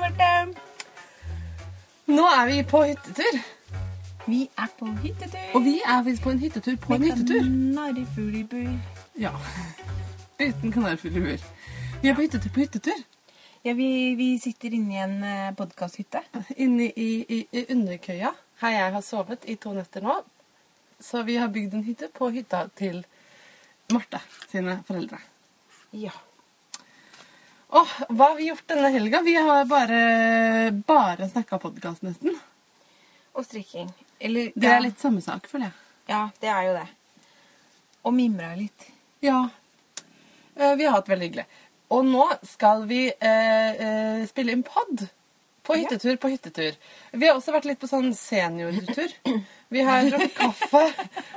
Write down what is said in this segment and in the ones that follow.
Marte. Nå er vi på hyttetur. Vi er på hyttetur. Og vi er faktisk på en hyttetur på en hyttetur. Kanarifuglebuer. Ja. Uten bur Vi er på hyttetur på hyttetur. Ja, vi, vi sitter inne i en uh, podkasthytte. Inne i, i, i underkøya. Her jeg har sovet i to netter nå. Så vi har bygd en hytte på hytta til Marte sine foreldre. Ja. Åh, hva har vi gjort denne helga? Vi har bare, bare snakka podkast, nesten. Og strikking. Eller Det ja, er litt samme sak, føler jeg. Ja, det er jo det. Og mimra litt. Ja. Eh, Vi har hatt veldig hyggelig. Og nå skal vi eh, eh, spille inn pod. På hyttetur på hyttetur. Vi har også vært litt på sånn seniortur. Vi har drukket kaffe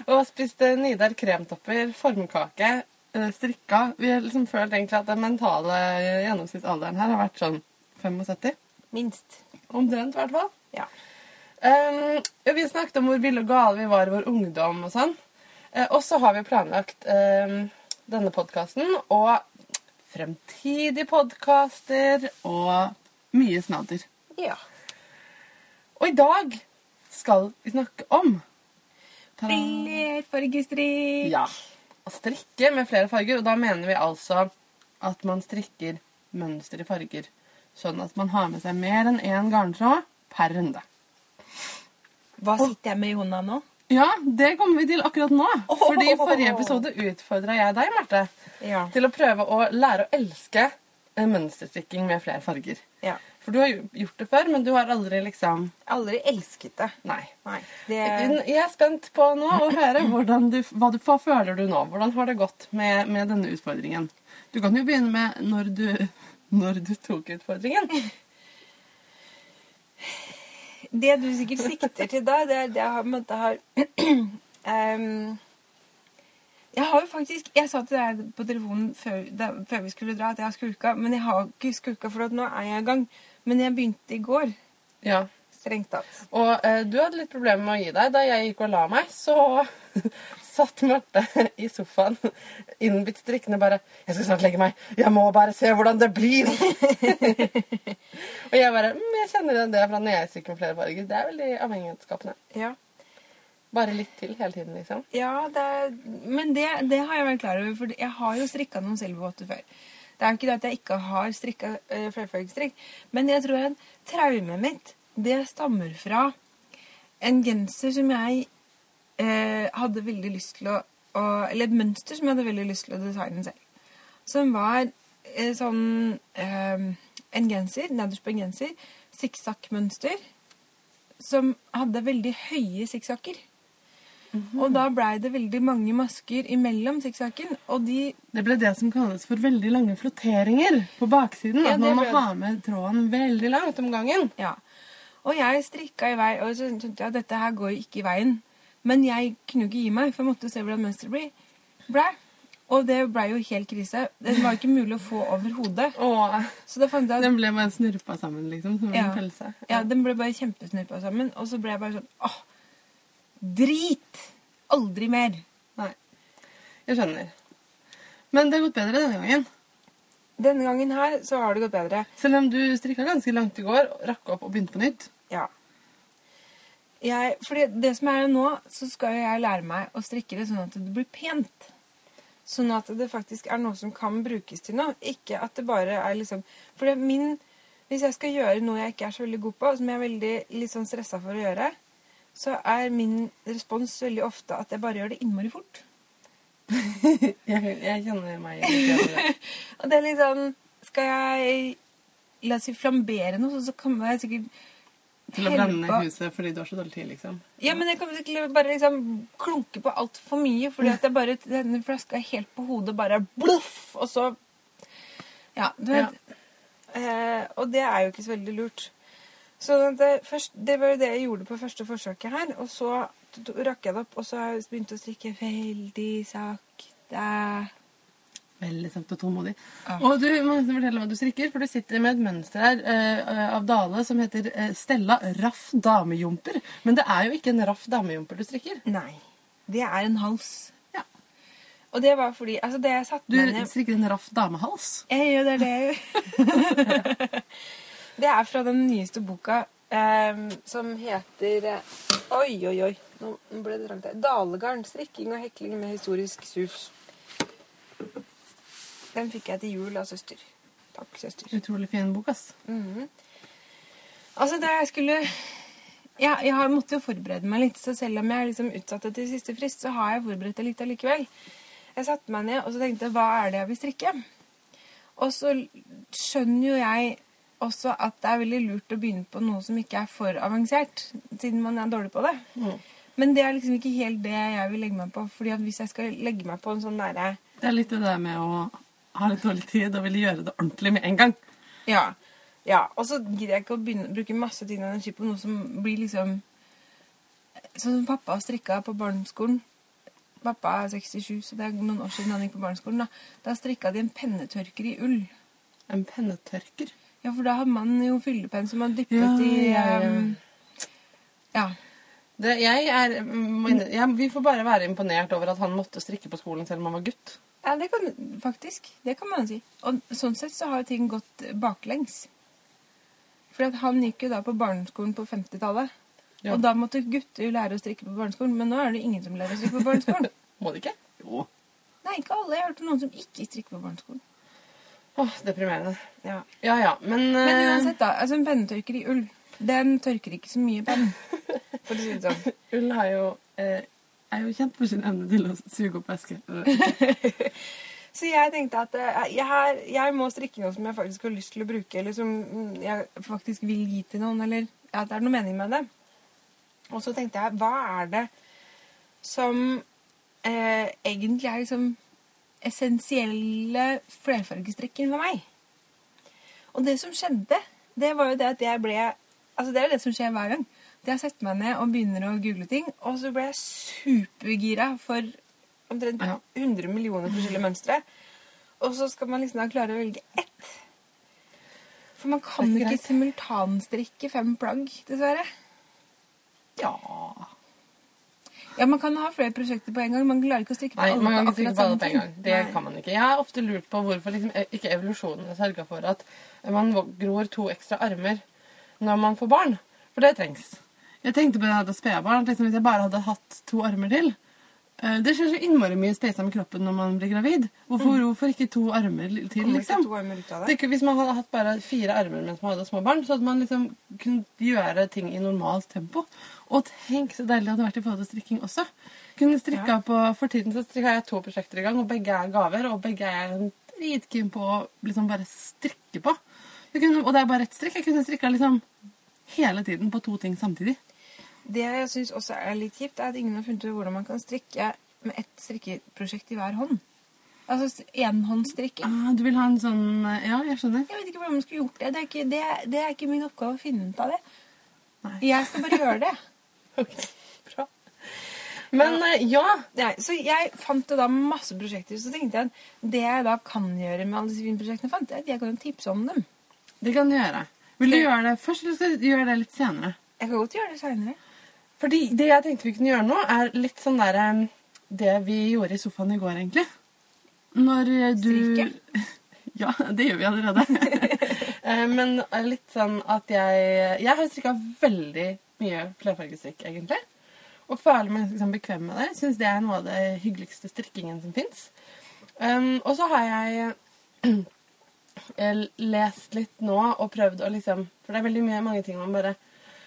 og spist eh, Nidar kremtopper, formkake, strikka. Vi har liksom følt egentlig at den mentale gjennomsnittsalderen her har vært sånn 75. Minst. Omtrent, i hvert fall. Ja. Um, vi snakket om hvor ville og gale vi var i vår ungdom og sånn. Uh, og så har vi planlagt um, denne podkasten og fremtidige podkaster og mye snadder. ja. Og i dag skal vi snakke om! Flerfargestrikk. Ja. Strikke med flere farger. Og da mener vi altså at man strikker mønster i farger. Sånn at man har med seg mer enn én garntråd per runde. Hva sitter jeg med i hånda nå? Ja, det kommer vi til akkurat nå. Fordi i forrige episode utfordra jeg deg, Marte, Ja. til å prøve å lære å elske mønsterstrikking med flere farger. ja. For du har jo gjort det før, men du har aldri liksom Aldri elsket det. Nei. Nei. Det Jeg er spent på nå å høre du, hva, du, hva føler du nå. Hvordan har det gått med, med denne utfordringen? Du kan jo begynne med når du, når du tok utfordringen. Det du sikkert sikter til da, det er det jeg har, måte har um, Jeg har jo faktisk Jeg sa til deg på telefonen før, da, før vi skulle dra at jeg har skulka, men jeg har ikke skulka, for nå er jeg i gang. Men jeg begynte i går, Ja. strengt tatt. Og eh, du hadde litt problemer med å gi deg. Da jeg gikk og la meg, så satt Marte i sofaen innbitt strikkende bare 'Jeg skal snart legge meg. Jeg må bare se hvordan det blir.' og jeg bare mm, 'Jeg kjenner igjen det fra når jeg strikker med flere farger.' Det er veldig avhengighetsskapende. Ja, Bare litt til hele tiden, liksom. ja det er, men det, det har jeg vært klar over, for jeg har jo strikka noen silvervotter før. Det er jo ikke det at jeg ikke har strikka øh, flerfargestrikk, men jeg tror at traumet mitt det stammer fra en genser som jeg øh, hadde veldig lyst til å, å Eller et mønster som jeg hadde veldig lyst til å designe selv. Som var øh, sånn En genser, nederst på en genser, sikksakk-mønster, som hadde veldig høye sikksakker. Og da blei det veldig mange masker imellom sikksakken, og de Det ble det som kalles for veldig lange flotteringer på baksiden. Ja, at man må ble- ha med tråden veldig langt om gangen. Ja. Og jeg strikka i vei, og så skjønte jeg at dette her går ikke i veien. Men jeg kunne jo ikke gi meg, for jeg måtte se hvordan mønsteret ble. ble. Og det blei jo helt krise. Den var ikke mulig å få over hodet. Åh, Så da fant jeg at den ble bare snurpa sammen, liksom, som Ja. en pølse. Ja, den ble bare kjempesnurpa sammen. Og så ble jeg bare sånn åh, drit! Aldri mer. Nei. Jeg skjønner. Men det har gått bedre denne gangen. Denne gangen her så har det gått bedre. Selv om du strikka ganske langt i går, rakk opp og begynte på nytt. Ja. Jeg, fordi det som er nå, så skal jeg lære meg å strikke det sånn at det blir pent. Sånn at det faktisk er noe som kan brukes til noe. Ikke at det bare er liksom For min Hvis jeg skal gjøre noe jeg ikke er så veldig god på, som jeg er veldig litt sånn stressa for å gjøre, så er min respons veldig ofte at jeg bare gjør det innmari fort. Jeg, jeg kjenner meg igjen. Og det er litt sånn Skal jeg la oss si flambere noe, så, kommer jeg sikkert Til å brenne huset fordi du har så dårlig tid, liksom. Ja, men jeg kan sikkert bare liksom klunke på altfor mye, fordi at jeg bare, denne flaska er helt på hodet, bare bluff, og så Ja, du vet. Eh, og det er jo ikke så veldig lurt. Så det, først, det var jo det jeg gjorde på første forsøket her, og så rakk jeg det opp, og så har jeg å strikke veldig sakte. Veldig sakte og tålmodig. Ja. Og du må fortelle hva du strikker, for du sitter med et mønster her uh, av Dale som heter uh, Stella Raff damejumper. Men det er jo ikke en raff damejumper du strikker. Nei. Det er en hals. Ja. Og det var fordi Altså, det jeg satt Du med, strikker en raff damehals. Jeg gjør det, det jeg gjør. Det er fra den nyeste boka eh, som heter eh, Oi, oi, oi. Nå ble det trangt her. 'Dalegarn. Strikking og hekling med historisk sus'. Den fikk jeg til jul av søster. Takk, søster. Utrolig fin bok, ass. Mhm. Altså, da jeg skulle ja, Jeg har måttet jo forberede meg litt, så selv om jeg liksom utsatte til siste frist, så har jeg forberedt det litt allikevel. Jeg satte meg ned og så tenkte hva er det jeg vil strikke? Og så skjønner jo jeg også at det er veldig lurt å begynne på noe som ikke er for avansert, siden man er dårlig på det. Mm. Men det er liksom ikke helt det jeg vil legge meg på. fordi at hvis jeg skal legge meg på en sånn derre Det er litt det der med å ha litt dårlig tid og ville gjøre det ordentlig med en gang. Ja. ja. Og så gidder jeg ikke å begynne, bruke masse tid og energi på noe som blir liksom Sånn som pappa strikka på barneskolen. Pappa er 67, så det er noen år siden han gikk på barneskolen. Da, da strikka de en pennetørker i ull. En pennetørker. Ja, for da har man jo fyllepenn som man dyppet Ja, i ja, ja. Det, jeg er, jeg, vi får bare være imponert over at han måtte strikke på skolen selv om han var gutt. Ja, det kan faktisk. Det kan man si. Og sånn sett så har jo ting gått baklengs. For han gikk jo da på barneskolen på 50-tallet. Ja. Og da måtte gutter lære å strikke på barneskolen. Men nå er det ingen som lærer å strikke på barneskolen. Må det ikke? Jo. Nei, ikke alle. Jeg hørte noen som ikke strikker på barneskolen. Åh, deprimerende. Ja. Ja, ja, men... Men eh, uansett, da. Altså en pennetørker i ull. Den tørker ikke så mye penn. For å si det sånn. Ull har jo, eh, er jo kjent for sin evne til å suge opp væske. Så jeg tenkte at eh, jeg, har, jeg må strikke noe som jeg faktisk har lyst til å bruke, eller som jeg faktisk vil gi til noen, eller ja, at det er noe mening med det. Og så tenkte jeg, hva er det som eh, egentlig er liksom essensielle flerfargestrikken for meg? Og det som skjedde, det var jo det at jeg ble Altså, det er det som skjer hver gang. Det jeg setter meg ned og begynner å google ting, og så ble jeg supergira for omtrent Ja. 100 millioner forskjellige mønstre. Og så skal man liksom da klare å velge ett. For man kan ikke simultanstrikke fem plagg, dessverre. Ja. Ja, man kan ha flere prosjekter på en gang. Man klarer ikke å stikke på Nei, alle man kan ikke stikke på alle på en gang. Det Nei. kan man ikke. Jeg har ofte lurt på hvorfor liksom, eh, ikke evolusjonen har sørga for at man gror to ekstra armer når man får barn. For det trengs. Jeg tenkte på det jeg hadde spedbarn. at Liksom, hvis jeg bare hadde hatt to armer til eh, Det skjer så innmari mye speisa med kroppen når man blir gravid. Hvorfor, hvorfor ikke to armer til, liksom? to armer ut av Det er det. ikke, hvis man hadde hatt bare fire armer mens man hadde små barn, så hadde man liksom kunnet gjøre ting i normalt tempo. Og tenk så deilig det hadde vært i forhold til strikking også. Kunne strikka Ja. på, For tiden så strikker jeg to prosjekter i gang, og begge er gaver. Og begge er dritkeen på å liksom bare strikke på. Kunne, og det er bare ett strikk. Jeg kunne strikka liksom hele tiden på to ting samtidig. Det jeg syns også er litt kjipt, er at ingen har funnet ut hvordan man kan strikke med ett strikkeprosjekt i hver hånd. Altså enhåndsstrikking. Ah, du vil ha en sånn Ja, jeg skjønner. Jeg vet ikke hvordan man skulle gjort det. Det er ikke, det, det er ikke min oppgave å finne ut av det. Nei. Jeg skal bare gjøre det. Bra. Men ja. ja. Så jeg fant da masse prosjekter. Så tenkte jeg at det jeg da kan gjøre med alle disse fine prosjektene, jeg fant jeg at jeg kan tipse om dem. Det kan du gjøre. Vil du gjøre det først, eller skal du gjøre det litt senere? Jeg kan godt gjøre det seinere. Fordi det jeg tenkte vi kunne gjøre nå, er litt sånn der Det vi gjorde i sofaen i går, egentlig. Når eh, du Strikke. Ja, det gjør vi allerede. Eh, Men litt sånn at jeg Jeg har strikka veldig mye flerfargestrikk, egentlig. Og føler meg liksom bekvem med det. Syns det er noe av det hyggeligste strikkingen som fins. Um, og så har jeg eh, lest litt nå og prøvd å liksom For det er veldig mye, mange ting man bare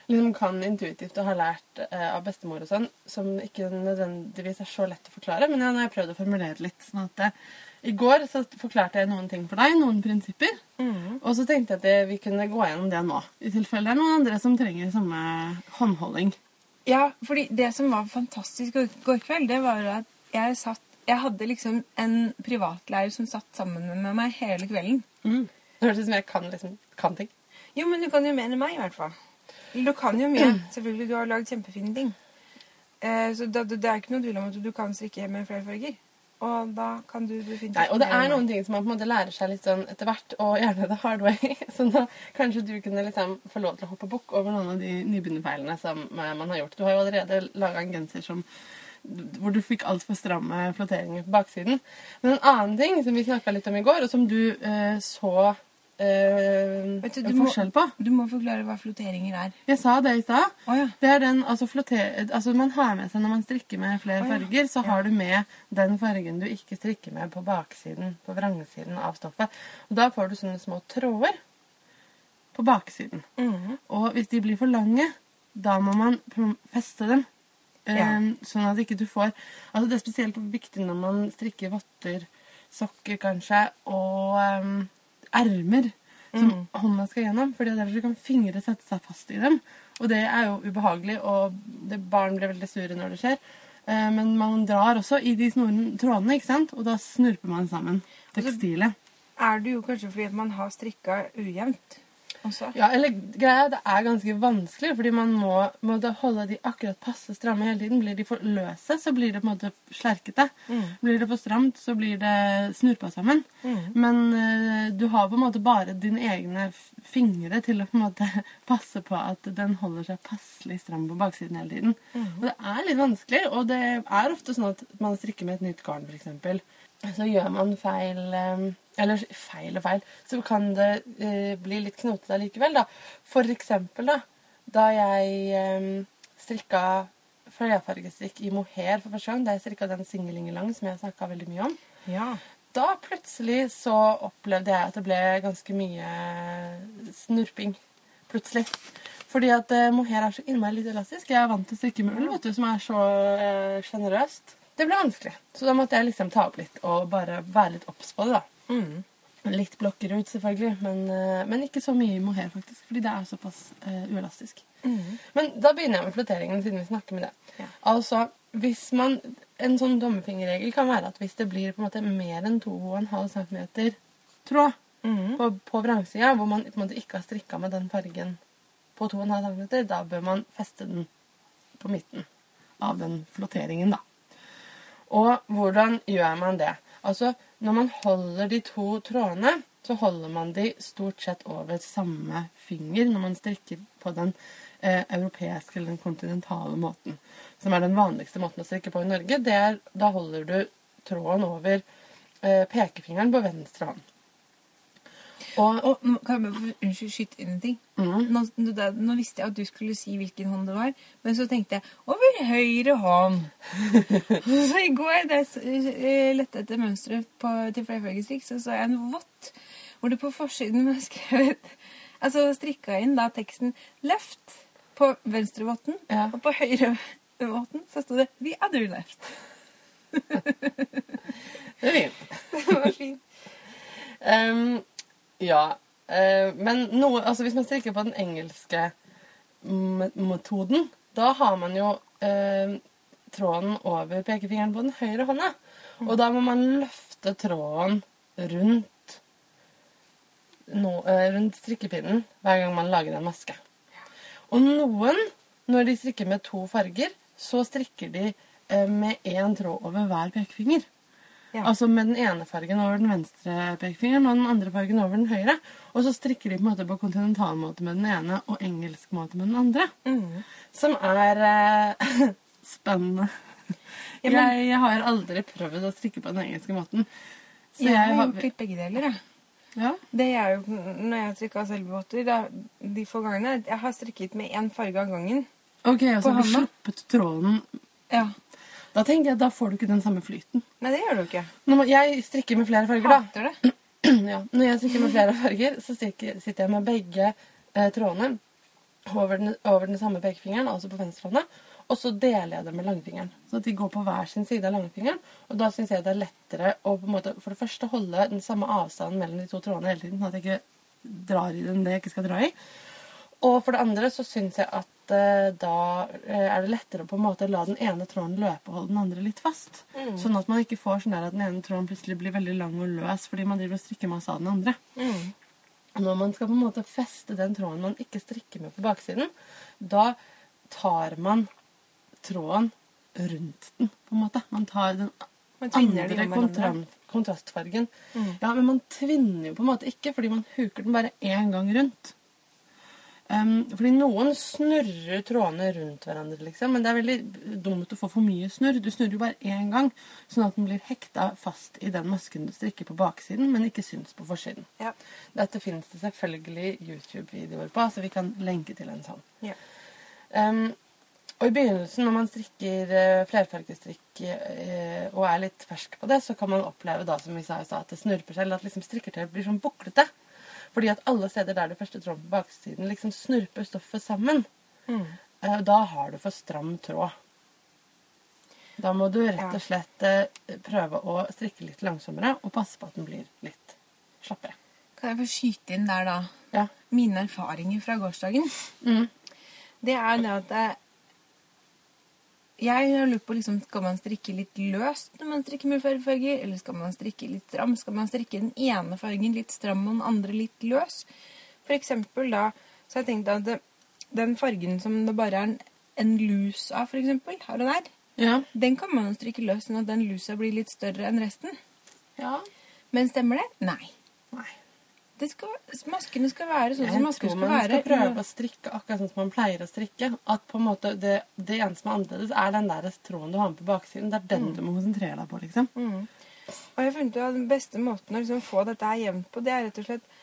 liksom kan intuitivt og har lært uh, av bestemor og sånn, som ikke nødvendigvis er så lett å forklare. Men ja, nå har jeg prøvd å formulere det litt. sånn at eh, I går så forklarte jeg noen ting for deg, noen prinsipper. Og så tenkte jeg at det, vi kunne gå gjennom det nå, i tilfelle det er noen andre som trenger samme håndholding. Ja, fordi det som var fantastisk i går kveld, det var at jeg satt Jeg hadde liksom en privatlærer som satt sammen med meg hele kvelden. Det hørtes ut som jeg kan, liksom, kan ting. Jo, men du kan jo mer enn meg, i hvert fall. Du kan jo mye. Selvfølgelig, du har lagd kjempefine ting. Eh, så det, det er ikke noe tvil om at du kan strikke med flere farger. Og da kan du definitivt Nei, og det er noen ting som man på en måte lærer seg litt sånn etter hvert, og gjerne the hard way. Så da kanskje du kunne liksom få lov til å hoppe bukk over noen av de nybegynnerfeilene som eh, man har gjort. Du har jo allerede laga en genser som hvor du fikk altfor stramme flotteringer på baksiden. Men en annen ting som vi snakka litt om i går, og som du eh, så Vet du, du forskjell på. Du må forklare hva floteringer er. Jeg sa det i stad. Oh, ja. Det er den, altså, altså Man har med seg når man strikker med flere oh, farger, så Ja. har du med den fargen du ikke strikker med på baksiden, på vrangsiden av stoffet. Og Da får du sånne små tråder på baksiden. Mhm. Og hvis de blir for lange, da må man feste dem. Ja. Um, Sånn at ikke du får Altså Det er spesielt viktig når man strikker votter, sokker kanskje, og um, ermer som mm. hånda skal gjennom. fordi ellers kan fingre sette seg fast i dem. Og det er jo ubehagelig, og det, barn blir veldig sure når det skjer. Eh, men man drar også i de snoren, trådene, ikke sant? og da snurper man sammen tekstilet. Er det jo kanskje fordi at man har strikka ujevnt også? Ja, eller greia det er ganske vanskelig, fordi man må, må holde de akkurat passe stramme hele tiden. Blir de for løse, så blir det på en måte slerkete. Mm. Blir det for stramt, så blir det snurpa sammen. Mm. Men uh, du har på en måte bare dine egne fingre til å på en måte passe på at den holder seg passelig stram på baksiden hele tiden. Mm. Og det er litt vanskelig, og det er ofte sånn at man strikker med et nytt garn, f.eks. Så gjør man feil eh, Eller feil og feil, så kan det eh, bli litt knotete allikevel, da. For eksempel, da, da jeg eh, strikka flerfargestrikk i mohair for første gang, da jeg strikka den singelingelang som jeg snakka veldig mye om, Ja. da plutselig så opplevde jeg at det ble ganske mye snurping. Plutselig. Fordi at eh, mohair er så innmari litt elastisk. Jeg er vant til å strikke med ull, vet du, som er så eh, sjenerøst. Det ble vanskelig. Så da måtte jeg liksom ta opp litt og bare være litt obs på det, da. Mm. Litt blokker ut, selvfølgelig, men, eh, men ikke så mye i mohair, faktisk. Fordi det er såpass uh, uelastisk. Mm. Men da begynner jeg med flotteringen, siden vi snakker med det. Ja. Altså, hvis man En sånn dommerfingerregel kan være at hvis det blir på en måte mer enn 2,5 cm tråd mm. på, på vrangsida, hvor man på en måte ikke har strikka med den fargen på 2,5 cm, da bør man feste den på midten av den flotteringen, da. Og hvordan gjør man det? Altså, når man holder de to trådene, så holder man de stort sett over samme finger når man strikker på den eh, europeiske eller den kontinentale måten. Som er den vanligste måten å strikke på i Norge. Det er, da holder du tråden over eh, pekefingeren på venstre hånd. Og Og kan jeg unnskyld, skyte inn en ting? Mm. Nå, det, nå visste jeg at du skulle si hvilken hånd det var, men så tenkte jeg over høyre hånd. så i går da jeg eh, lette etter mønstre til til flerfargestrikk, så så jeg en vott hvor det på forsiden var skrevet Altså strikka inn da teksten 'left' på venstrevotten, Ja. og på høyrevotten så sto det 'the other left'. det er fint. det var fint. Ehm, ja. eh, men noe, altså hvis man strikker på den engelske metoden, da har man jo eh, tråden over pekefingeren på den høyre hånda. Og da må man løfte tråden rundt, no, eh, rundt strikkepinnen hver gang man lager en maske. Og noen, når de strikker med to farger, så strikker de eh, med én tråd over hver pekefinger. Ja. Altså med den ene fargen over den venstre pekefingeren og den andre fargen over den høyre. Og så strikker de på en måte på kontinental måte med den ene og engelsk måte med den andre. Mm. Som er eh, spennende. Ja, men- jeg, jeg har aldri prøvd å strikke på den engelske måten. Så Jeg har jeg gjort litt begge deler, jeg. ja. Det er jo når jeg har strikka selvbåter, de få gangene Jeg har strikket med én farge av gangen. Ok, og så har du sluppet tråden. Ja. Da tenker jeg, da får du ikke den samme flyten. Nei, det gjør du ikke. Når man- jeg strikker med flere farger, da. Hater det. ja, når jeg strikker med flere farger, så strikker, sitter jeg med begge eh, trådene over den, over den samme pekefingeren, altså på venstrehånda. Og så deler jeg dem med langfingeren. Så at de går på hver sin side av langfingeren. Og da syns jeg det er lettere å på en måte, for det første holde den samme avstanden mellom de to trådene hele tiden, sånn at jeg ikke drar i den det jeg ikke skal dra i. Og for det andre så syns jeg at da eh, er det lettere å på en måte la den ene tråden løpe og holde den andre litt fast. Mm. Sånn at man ikke får sånn der at den ene tråden plutselig blir veldig lang og løs fordi man driver og strikker masse av den andre. Mm. Når man skal på en måte feste den tråden man ikke strikker med på baksiden, da tar man tråden rundt den, på en måte. Man tar den Man andre om kontrastfargen. Mm. Ja, men man tvinner jo på en måte ikke, fordi man huker den bare én gang rundt. Um, fordi noen snurrer trådene rundt hverandre, liksom. Men det er veldig dumt å få for mye snurr. Du snurrer jo bare én gang, sånn at den blir hekta fast i den masken du strikker på baksiden, men ikke syns på forsiden. Ja. Dette finnes det selvfølgelig YouTube-videoer på, så vi kan lenke til en sånn. Ja. Um, og i begynnelsen, når man strikker uh, flerfargestrikk uh, og er litt fersk på det, så kan man oppleve da, som vi sa i stad, at det snurper eller at liksom strikketøyet blir sånn buklete. Fordi at alle steder der det første tråden på baksiden liksom snurper stoffet sammen, Mm. uh, da har du for stram tråd. Da må du rett og slett uh, prøve å strikke litt langsommere og passe på at den blir litt slappere. Kan jeg få skyte inn der, da? Ja. Mine erfaringer fra gårsdagen. Mm. Det er det at jeg har lurt på liksom, Skal man strikke litt løst når man strikker med flere farger? Eller skal man strikke litt stram? Skal man strikke den ene fargen litt stram og den andre litt løs? For eksempel da Så har jeg tenkt at det, den fargen som det bare er en, en lus av, for eksempel, har du der, Ja. den kan man jo strikke løs sånn at den lusa blir litt større enn resten. ja. Men stemmer det? Nei. Nei. Det skal, maskene skal være sånn Jeg som masker tror man skal prøve å strikke akkurat sånn som man pleier å strikke. At på en måte det, det eneste som er annerledes, er den der tråden du har med på baksiden. Det er den du må konsentrere deg på, liksom. Mm. Og jeg funnet ut at den beste måten å liksom få dette her jevnt på, det er rett og slett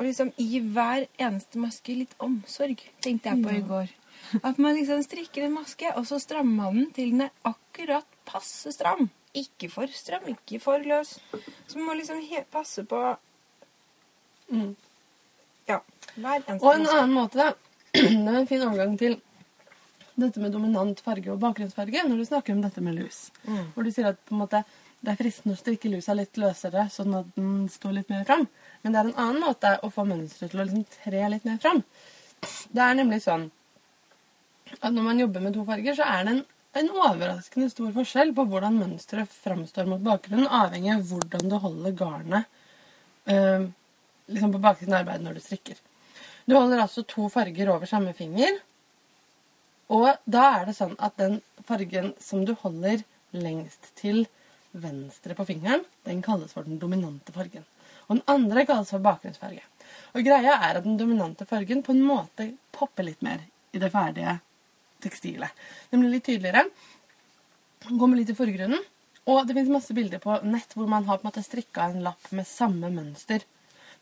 å liksom gi hver eneste maske litt omsorg, tenkte jeg på i går. At man liksom strikker en maske, og så strammer man den til den er akkurat passe stram. Ikke for stram, ikke for løs. Så man må liksom passe på Mm. ja, hver eneste Og en maske. annen måte, da. Det er en fin overgang til dette med dominant farge og bakgrunnsfarge når du snakker om dette med lus. Mm. Hvor du sier at på en måte, det er fristende å strikke lusa litt løsere, sånn at den står litt mer fram. Men det er en annen måte å få mønsteret til å liksom tre litt mer fram. Det er nemlig sånn at når man jobber med to farger, så er det en, en overraskende stor forskjell på hvordan mønsteret framstår mot bakgrunnen, avhengig av hvordan du holder garnet øh, liksom på baksiden av arbeidet når du strikker. Du holder altså to farger over samme finger, og da er det sånn at den fargen som du holder lengst til venstre på fingeren, den kalles for den dominante fargen. Og den andre kalles for bakgrunnsfarge. Og greia er at den dominante fargen på en måte popper litt mer i det ferdige tekstilet. Den blir litt tydeligere, kommer litt i forgrunnen, og det finnes masse bilder på nett hvor man har på en måte strikka en lapp med samme mønster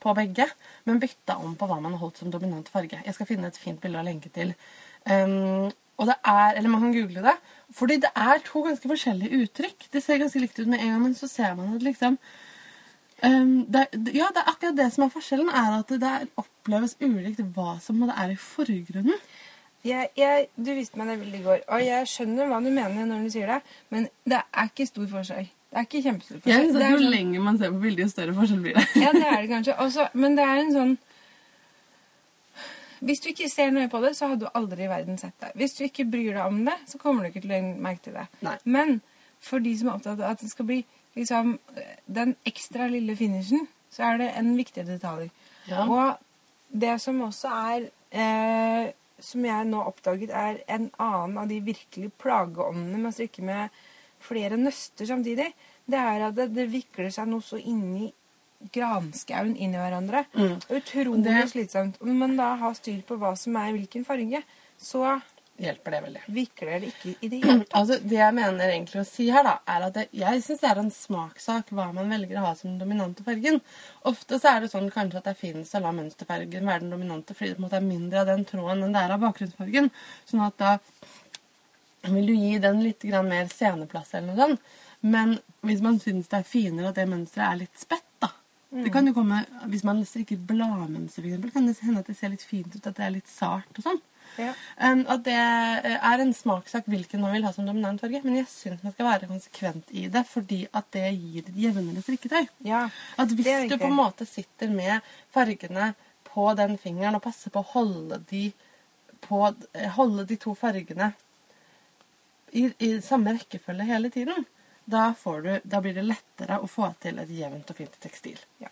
på begge, men bytta om på hva man har holdt som dominant farge. Jeg skal finne et fint bilde å lenke til. Um, og det er, eller man kan google det, fordi det er to ganske forskjellige uttrykk. Det ser ganske likt ut med en gang, men så ser man at liksom um, det, Ja, det er akkurat det som er forskjellen, er at det oppleves ulikt hva som det er i forgrunnen. Jeg, jeg, du viste meg det bildet i går, og jeg skjønner hva du mener når du sier det, men det er ikke stor forskjell. Det er ikke kjempestor Jeg synes at Jo sånn- lenger man ser på bildet, jo større forskjell blir det. Ja, det er det kanskje. Også, men det er en sånn Hvis du ikke ser noe på det, så hadde du aldri i verden sett det. Hvis du ikke bryr deg om det, så kommer du ikke til å merke til det. Nei. Men for de som er opptatt av at det skal bli liksom, den ekstra lille finishen, så er det en viktig detalj. Ja. Og det som også er eh, Som jeg nå oppdaget, er en annen av de virkelig plageåndene med å strikke med flere nøster samtidig. Det er at det, det vikler seg noe så inni granskauen inn i hverandre. Mm. Utrolig Det- slitsomt. Om man da har styr på hva som er hvilken farge, så Hjelper det veldig. vikler det ikke i det hele tatt. Altså, det jeg mener egentlig å si her, da, er at det, jeg syns det er en smakssak hva man velger å ha som den dominante fargen. Ofte så er det sånn kanskje at det er finest å la mønsterfargen være den dominante fordi det på en måte er mindre av den tråden enn det er av bakgrunnsfargen. Sånn at da vil du gi den litt mer sceneplass eller noe sånt. Men hvis man syns det er finere at det mønsteret er litt spett, da. Det kan jo komme, Hvis man strikker bladmønster, eksempel, kan det hende at det ser litt fint ut, at det er litt sart og sånn. Ja. Um, at det eh, er en smakssak hvilken man vil ha som dominant farge, men jeg syns man skal være konsekvent i det, fordi at det gir et jevnere strikketøy. Ja, At hvis du på en måte sitter med fargene på den fingeren og passer på å holde de, på, eh, holde de to fargene i, i samme rekkefølge hele tiden, da, får du, da blir det lettere å få til et jevnt og fint tekstil. Ja.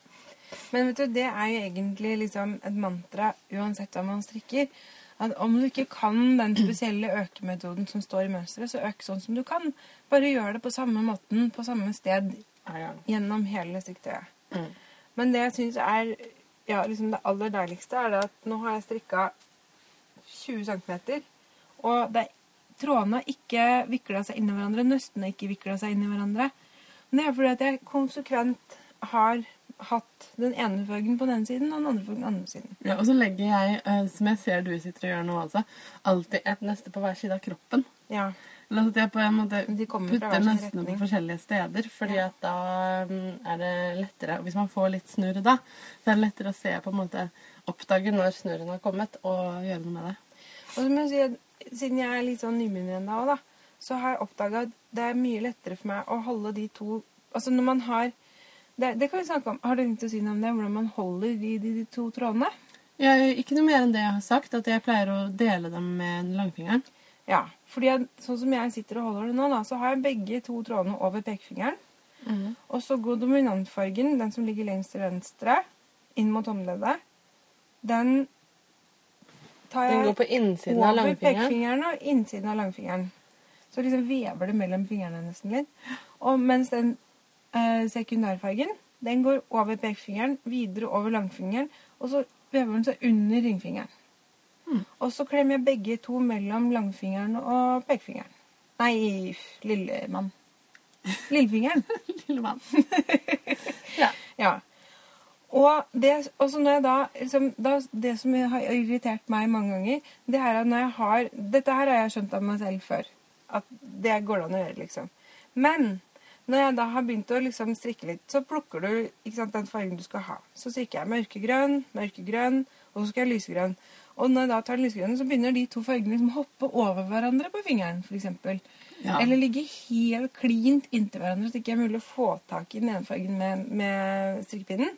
Men vet du, det er jo egentlig liksom et mantra uansett hva man strikker. At om du ikke kan den spesielle økemetoden som står i mønsteret, så øk sånn som du kan. Bare gjør det på samme måten, på samme sted, gjennom hele strikketøyet. Mm. Men det jeg syns er ja, liksom det aller deiligste, er det at nå har jeg strikka 20 cm. Og det, trådene ikke vikla seg inn i hverandre. Nøstene ikke vikla seg inn i hverandre. Men det er fordi at jeg konsekvent har hatt den ene fargen på den ene siden og den andre fargen på den andre siden. Ja, og så legger jeg, eh, som jeg ser du sitter og gjør nå også, alltid et neste på hver side av kroppen. Ja. Eller at jeg på en måte putter nøstene på forskjellige steder, fordi Ja. at da mm, er det lettere, hvis man får litt snurr da, så er det lettere å se på en måte, oppdage når snurren har kommet, og gjøre noe med det. Og så må jeg si at siden jeg er litt sånn nymyndig ennå, da, så har jeg oppdaga at det er mye lettere for meg å holde de to Altså når man har det, det kan vi snakke om. Har du tenkt å si noe om det? Hvordan man holder de, de, de to trådene? Ja, ikke noe mer enn det jeg har sagt, at jeg pleier å dele dem med langfingeren. Ja, fordi jeg, sånn som jeg sitter og holder det nå, da, så har jeg begge to trådene over pekefingeren. Og så går dominantfargen, den som ligger lengst til venstre, inn mot håndleddet. Den tar Den jeg går på innsiden av over langfingeren. pekefingeren og innsiden av langfingeren. Så liksom vever det mellom fingrene nesten litt. Og mens den eh, sekundærfargen, den går over pekefingeren, videre over langfingeren, og så vever den seg under ringfingeren. Hmm. Og så klemmer jeg begge to mellom langfingeren og pekefingeren. Nei, lillemann. Lillefingeren. Lillemann. ja. Ja. Og det, da, liksom, da Det som har irritert meg mange ganger, det er at når jeg har Dette her har jeg skjønt av meg selv før. At det går det an å gjøre, liksom. Men når jeg da har begynt å liksom strikke litt, så plukker du sant, den fargen du skal ha. Så strikker jeg mørkegrønn, mørkegrønn, og så skal jeg lysegrønn. Og når jeg da tar den lysegrønne, så begynner de to fargene liksom å hoppe over hverandre på fingeren, for Ja. Eller ligge helt klint inntil hverandre, så det ikke er mulig å få tak i den ene fargen med, med strikkepinnen.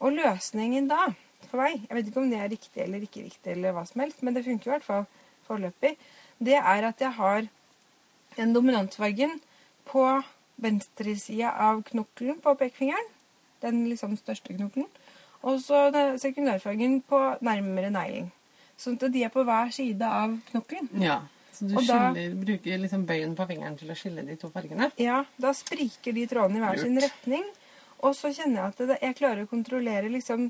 Og løsningen da, for meg, jeg vet ikke om det er riktig eller ikke riktig, eller hva som helst, men det funker i hvert fall foreløpig, det er at jeg har den dominantfargen på venstre side av knokkelen på pekefingeren, den liksom største knokkelen, og så sekundærfargen på nærmere negling. Sånn at de er på hver side av knokkelen. ja. Så du skiller, da- bruker liksom bøyen på fingeren til å skille de to fargene? Ja, da spriker de trådene i hver sin retning. Og så kjenner jeg at det, jeg klarer å kontrollere liksom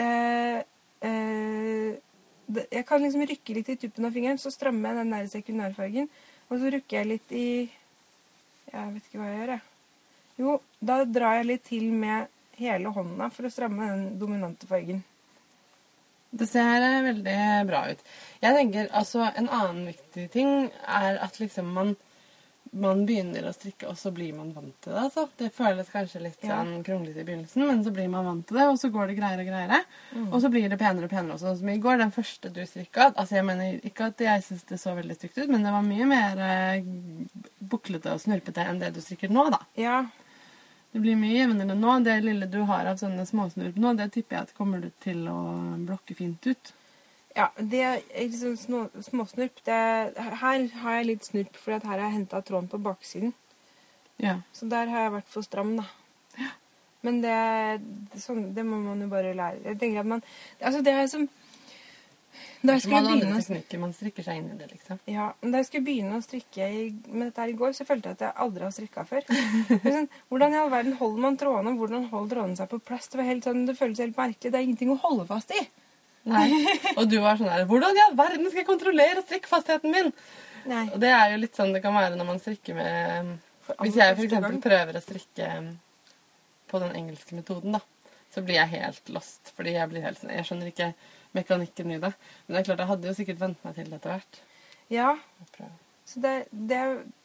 eh, eh, Jeg kan liksom rykke litt i tuppen av fingeren, så strammer jeg den der sekundærfargen. Og så rukker jeg litt i Jeg vet ikke hva jeg gjør, jeg. Jo, da drar jeg litt til med hele hånda for å stramme den dominante fargen. Det ser eh, veldig bra ut. Jeg tenker altså En annen viktig ting er at liksom man, man begynner å strikke, og så blir man vant til det. Altså. Det føles kanskje litt Ja. sånn kronglete i begynnelsen, men så blir man vant til det, og så går det greiere og greiere. Og så blir det penere og penere. Også. Sånn som i går, den første du strikka altså jeg mener Ikke at jeg syns det så veldig stygt ut, men det var mye mer eh, buklete og snurpete enn det du strikker nå, da. Ja, Det blir mye jevnere nå. Det lille du har av sånne småsnurp nå, det tipper jeg at kommer du til å blokke fint ut. Ja, det er liksom små, småsnurp. Det, her har jeg litt snurp, for her har jeg henta tråden på baksiden. Ja. Så der har jeg vært for stram, da. Men det, sånn, det må man jo bare lære. Jeg tenker at man Altså, det er som Da jeg skulle begynne å teknikker, man strikker seg inn i det, liksom. ja, men Da jeg skulle begynne å strikke i, med dette her i går, så følte jeg at jeg aldri har strikka før. Sånn, hvordan i all verden holder man trådene? Hvordan holder trådene seg på plass? Det, var helt sånn, det føles helt merkelig. Det er ingenting å holde fast i. Nei. Og du var sånn her Hvordan i all verden skal jeg kontrollere strikkfastheten min? Nei. Og det er jo litt sånn det kan være når man strikker med Hvis jeg f.eks. prøver å strikke på den engelske metoden, da, så blir jeg helt lost. Fordi jeg blir helt sånn Jeg skjønner ikke mekanikken i det. Men det er klart, jeg hadde jo sikkert vent meg til det etter hvert. Ja. Så det, det,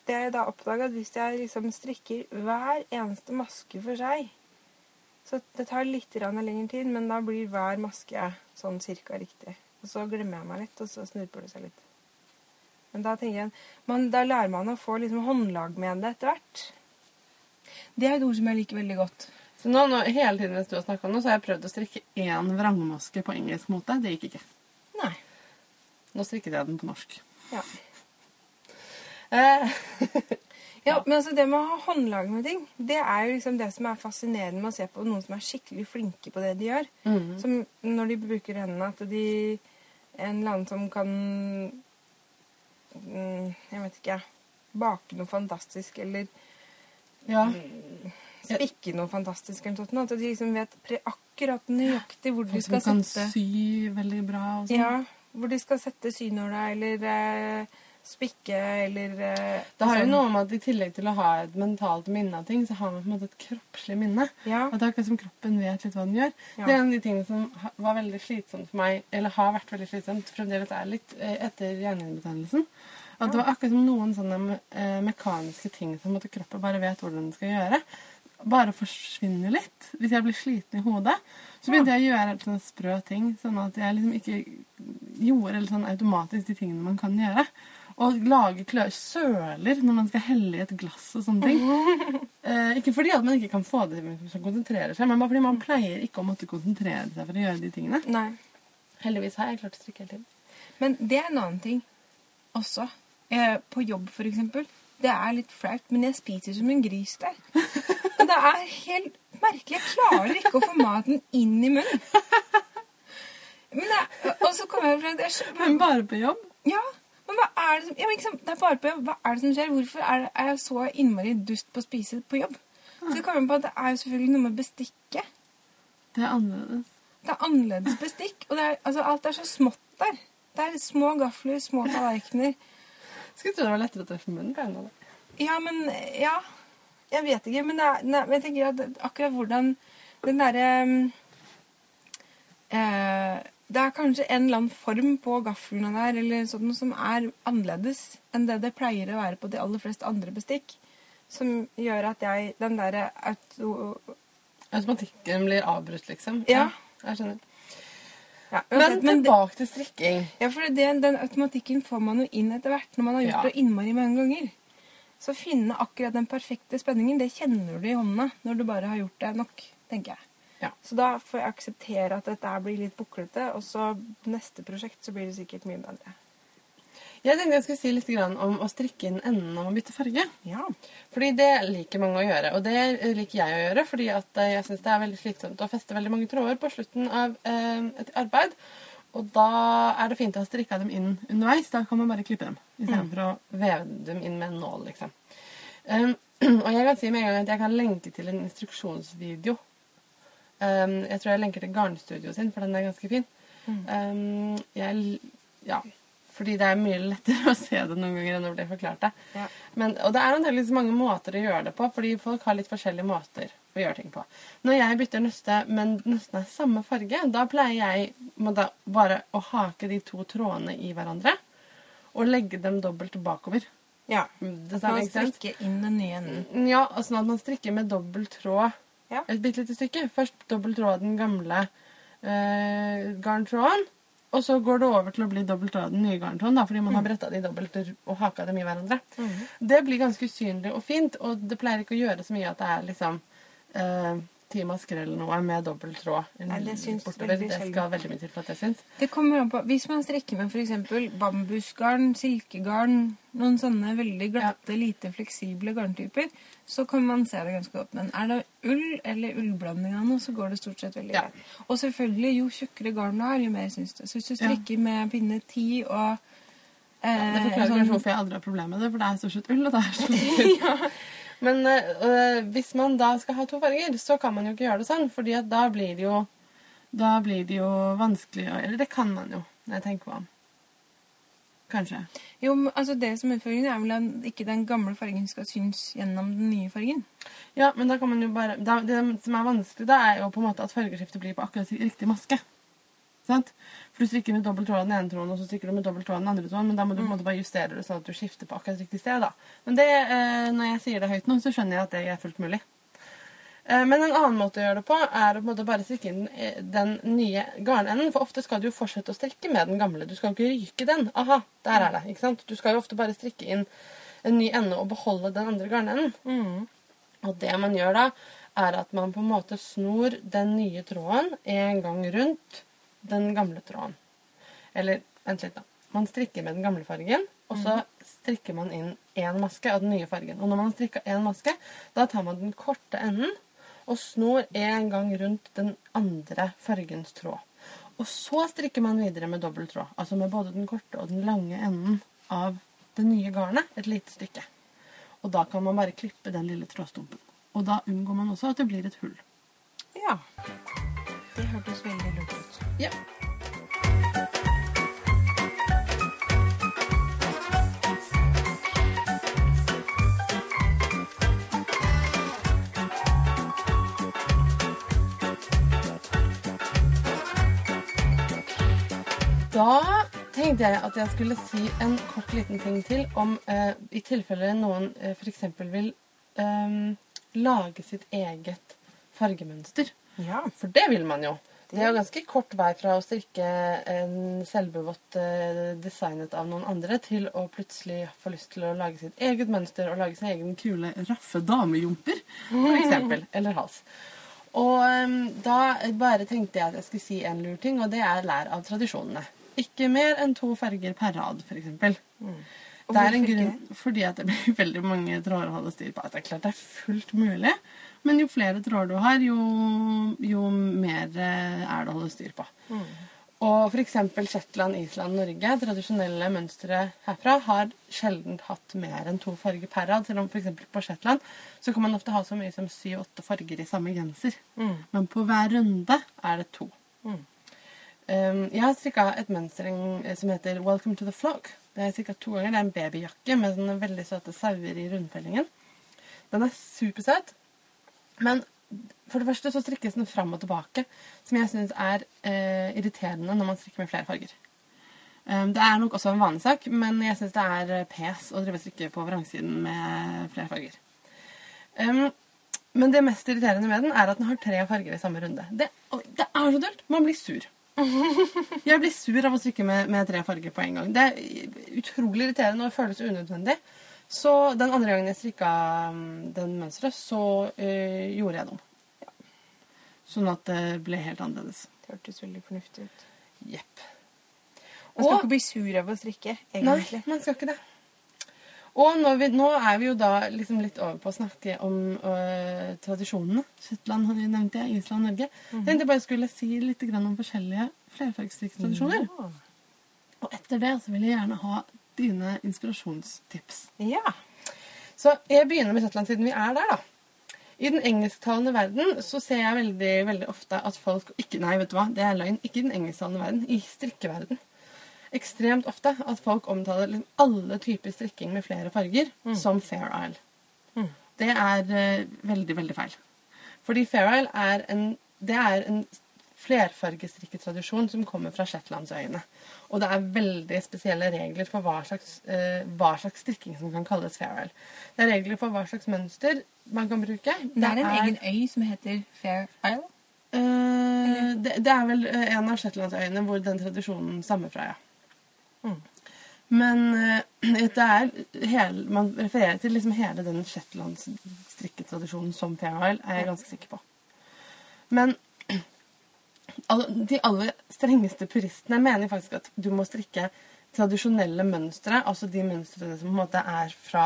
det jeg da oppdaga, at hvis jeg liksom strikker hver eneste maske for seg Så det tar litt lengre tid, men da blir hver maske sånn cirka riktig. Og så glemmer jeg meg litt, og så snurper det seg litt. Men da tenker jeg man, Da lærer man å få liksom håndlag med det etter hvert. Det er et ord som jeg liker veldig godt. Så nå, nå, hele tiden mens du har snakka det, så har jeg prøvd å strikke én vrangmaske på engelsk måte. Det gikk ikke. Nei. Nå strikket jeg den på norsk. Ja. Eh, Ja, men altså det med å ha håndlag med ting, det er jo liksom det som er fascinerende med å se på noen som er skikkelig flinke på det de gjør. Mm. Som når de bruker hendene, at de En eller annen som kan mm, Jeg vet ikke, bake noe fantastisk, eller ja. spikke noe fantastisk, eller noe. At de liksom vet akkurat nøyaktig hvor de skal Folk som kan sy veldig bra og sånn. Ja, Hvor de skal sette synåla eller eh, spikke eller eh, Det har jo sånn. noe med at i tillegg til å ha et mentalt minne av ting, så har man på en måte et kroppslig minne. Ja. At det er akkurat som kroppen vet litt hva den gjør. Ja. Det er en av de tingene som var veldig slitsomt for meg, eller har vært veldig slitsomt, fremdeles er litt eh, etter hjernehinnebetennelsen. At det var akkurat som noen sånne eh, mekaniske ting som at kroppen bare vet hvordan den skal gjøre. Bare forsvinner litt. Hvis jeg blir sliten i hodet, så begynte jeg å gjøre helt sånne sprø ting, sånn at jeg liksom ikke gjorde sånn automatisk de tingene man kan gjøre. Og lage klør, søler når man skal helle i et glass og sånne ting. Eh, ikke fordi at man ikke kan få det til å konsentrere seg, men bare fordi man pleier ikke å måtte konsentrere seg for å gjøre de tingene. Nei. Heldigvis har jeg klart å strikke hele tiden. Men det er en annen ting også. Eh, på jobb, for eksempel. Det er litt flaut, men jeg spiser som en gris der. Og det er helt merkelig. Jeg klarer ikke å få maten inn i munnen. Men jeg, og så kommer jeg fra det Men bare på jobb? Ja, men hva er det som ja, liksom, Det er bare på jobb. Hva er det som skjer? Hvorfor er, er jeg så innmari dust på å spise på jobb? Så kommer jeg på at det er jo selvfølgelig noe med bestikket. Det er annerledes. Det er annerledes bestikk. Og det er, altså, alt er så smått der. Det er små gafler, små tallerkener. Skulle tro det var lettere å treffe munnen på en måte. Ja, men Ja. Jeg vet ikke, men, er, men jeg tenker at akkurat hvordan den derre eh, Det er kanskje en eller annen form på gaflene der eller sånn som er annerledes enn det det pleier å være på de aller fleste andre bestikk. Som gjør at jeg Den derre auto... Automatikken blir avbrutt, liksom. Ja. Jeg skjønner. Ja, Men uansett, men tilbake til strikking. ja, for det, den automatikken får man jo inn etter hvert når man har gjort Ja. det innmari mange ganger. Så finne akkurat den perfekte spenningen, det kjenner du i hånda når du bare har gjort det nok, tenker jeg. Ja. Så da får jeg akseptere at dette blir litt buklete, og så neste prosjekt så blir det sikkert mye bedre. Jeg tenkte jeg skulle si litt om å strikke inn enden av å bytte farge. Ja. Fordi det liker mange å gjøre, og det liker jeg å gjøre fordi at eh, jeg syns det er veldig slitsomt å feste veldig mange tråder på slutten av eh, et arbeid. Og da er det fint å ha strikka dem inn underveis. Da kan man bare klippe dem istedenfor å veve dem inn med en nål, liksom. Um, og jeg kan si med en gang at jeg kan lenke til en instruksjonsvideo. Um, jeg tror jeg lenker til Garnstudio sin, for den er ganske fin. Um, jeg, ja, fordi det er mye lettere å se det noen ganger enn å bli forklart det. Ja. Men, og det er antakeligvis mange måter å gjøre det på, fordi folk har litt forskjellige måter å gjøre ting på. Når jeg bytter nøste, men nøstene er samme farge, da pleier jeg da bare å hake de to trådene i hverandre og legge dem dobbelt bakover. ja. Det Man samme, ikke sant? strikker inn den nye enden. Ja, og sånn at man strikker med dobbelt tråd Ja. et bitte lite stykke. Først dobbelttråd den gamle eh, garntråden, og så går det over til å bli dobbelttråd den nye garntråden, da, fordi man har bretta de dobbelt og haka dem i hverandre. Det blir ganske usynlig og fint, og det pleier ikke å gjøre så mye at det er liksom eh, ti masker eller noe med dobbelt tråd Nei, det bortover. Det skal veldig mye til for at jeg syns. Det kommer an på. Hvis man strikker med f.eks. bambusgarn, silkegarn, noen sånne veldig glatte, lite fleksible garntyper, så kan man se det ganske godt. Men er det ull eller ullblanding av noe, så går det stort sett veldig Ja. greit. Og selvfølgelig, jo tjukkere garn du har, jo mer syns det. Så hvis du Ja. strikker med pinne 10 og eh, Det forklarer sånn- kanskje hvorfor jeg aldri har problemer med det, for det er stort sett ull, og det er stort sett. Men øh, hvis man da skal ha to farger, så kan man jo ikke gjøre det sånn, fordi at da blir det jo Da blir det jo vanskelig å Eller det kan man jo, når jeg tenker meg om. Kanskje. Jo, men altså Det som er utfordringen, er vel at ikke den gamle fargen skal synes gjennom den nye fargen. Ja, men da kan man jo bare da, Det som er vanskelig, da, er jo på en måte at fargeskiftet blir på akkurat riktig maske. Sant? For du strikker med dobbelt tråd den ene tråden, og så strikker du med dobbelt tråd den andre tråden, men da må du på en måte bare justere det sånn at du skifter på akkurat riktig sted. da. Men det, eh, når jeg sier det høyt nå, så skjønner jeg at det er fullt mulig. Eh, Men en annen måte å gjøre det på er å på bare strikke inn eh, den nye garnenden. For ofte skal du jo fortsette å strikke med den gamle. Du skal jo ikke ryke den. Aha, der er det. ikke sant? Du skal jo ofte bare strikke inn en ny ende og beholde den andre garnenden. Og det man gjør da, er at man på en måte snor den nye tråden en gang rundt den gamle tråden. Eller, vent litt da. Man strikker med den gamle fargen, og så strikker man inn en maske av den nye fargen. Og når man har strikka en maske, da tar man den korte enden og snor en gang rundt den andre fargens tråd. Og så strikker man videre med dobbelt tråd, altså med både den korte og den lange enden av det nye garnet, et lite stykke. Og da kan man bare klippe den lille trådstumpen. Og da unngår man også at det blir et hull. Ja. Det hørtes veldig lurt ut. Ja. Da tenkte jeg at jeg skulle si en kort liten ting til om eh, i tilfelle noen eh, f.eks. vil eh, lage sitt eget fargemønster. Ja. For det vil man jo. Det er jo ganske kort vei fra å strikke en selvbevått eh, designet av noen andre, til å plutselig få lyst til å lage sitt eget mønster og lage sin egen kule raffe damejumper, for eksempel. Eller hals. Og em, da bare tenkte jeg at jeg skulle si en lur ting, og det er lær av tradisjonene. Ikke mer enn to farger per rad, f.eks. Og Det er en grunn fordi at det blir veldig mange tråder å holde styr på. At det er klart det er fullt mulig, men jo flere tråder du har, jo, jo mer eh, er det å holde styr på. Og f.eks. Shetland, Island, Norge, tradisjonelle mønstre herfra, har sjelden hatt mer enn to farger per rad. Selv om f.eks. på Shetland så kan man ofte ha så mye som syv-åtte farger i samme genser. Mm. Men på hver runde er det to. Mm. Um, jeg har strikka et mønster som heter Welcome to the Flock. Det er strikka to ganger. Det er en babyjakke med sånne veldig søte sauer i rundfellingen. Den er supersøt. Men for det første så strikkes den fram og tilbake, som jeg syns er eh, irriterende når man strikker med flere farger. Um, det er nok også en vanesak, men jeg syns det er eh, pes å drive og strikke på vrangsiden med flere farger. Um, men det mest irriterende med den er at den har tre farger i samme runde. Det, det er så dølt! Man blir sur. Jeg blir sur av å strikke med, med tre farger på en gang. Det er utrolig irriterende og føles unødvendig. Så den andre gangen jeg strikka um, den mønsteret, så øh, gjorde jeg det om. Sånn at det ble helt annerledes. Det hørtes veldig fornuftig ut. Jepp. Man skal Og- ikke bli sur av å strikke, egentlig. Nei, man skal ikke det. Og vi, nå er vi jo da liksom litt over på å snakke om øh, tradisjonene. Shetland nevnte jeg nevnt Norge. Island, Norge. Jeg tenkte jeg bare skulle si litt grann om forskjellige flerfargestrikketradisjoner. Ja. Og etter det så vil jeg gjerne ha dine inspirasjonstips. ja. Så jeg begynner med Shetland siden vi er der, da. I den engelsktalende verden så ser jeg veldig, veldig ofte at folk ikke, Nei, vet du hva, det er løgn. Ikke i den engelsktalende verden. I strikkeverden. Ekstremt ofte at folk omtaler alle typer strikking med flere farger som Fair Isle. Mm. Det er uh, veldig, veldig feil. Fordi Fair Isle er en, det er en flerfargestrikketradisjon som kommer fra Shetlandsøyene. Og det er veldig spesielle regler for hva slags, eh, hva slags strikking som kan kalles Fair Isle. Det er regler for hva slags mønster man kan bruke. Det er en egen øy som heter Fair Isle. Eh, det, det er vel eh, en av Shetlandsøyene hvor den tradisjonen stammer fra, ja. Mm. Men eh, det hele, man refererer til liksom hele den Shetlands-strikketradisjonen som Fair Isle, er jeg ganske sikker på. Men de aller strengeste puristene mener faktisk at du må strikke tradisjonelle mønstre, altså de mønstrene som på en måte er fra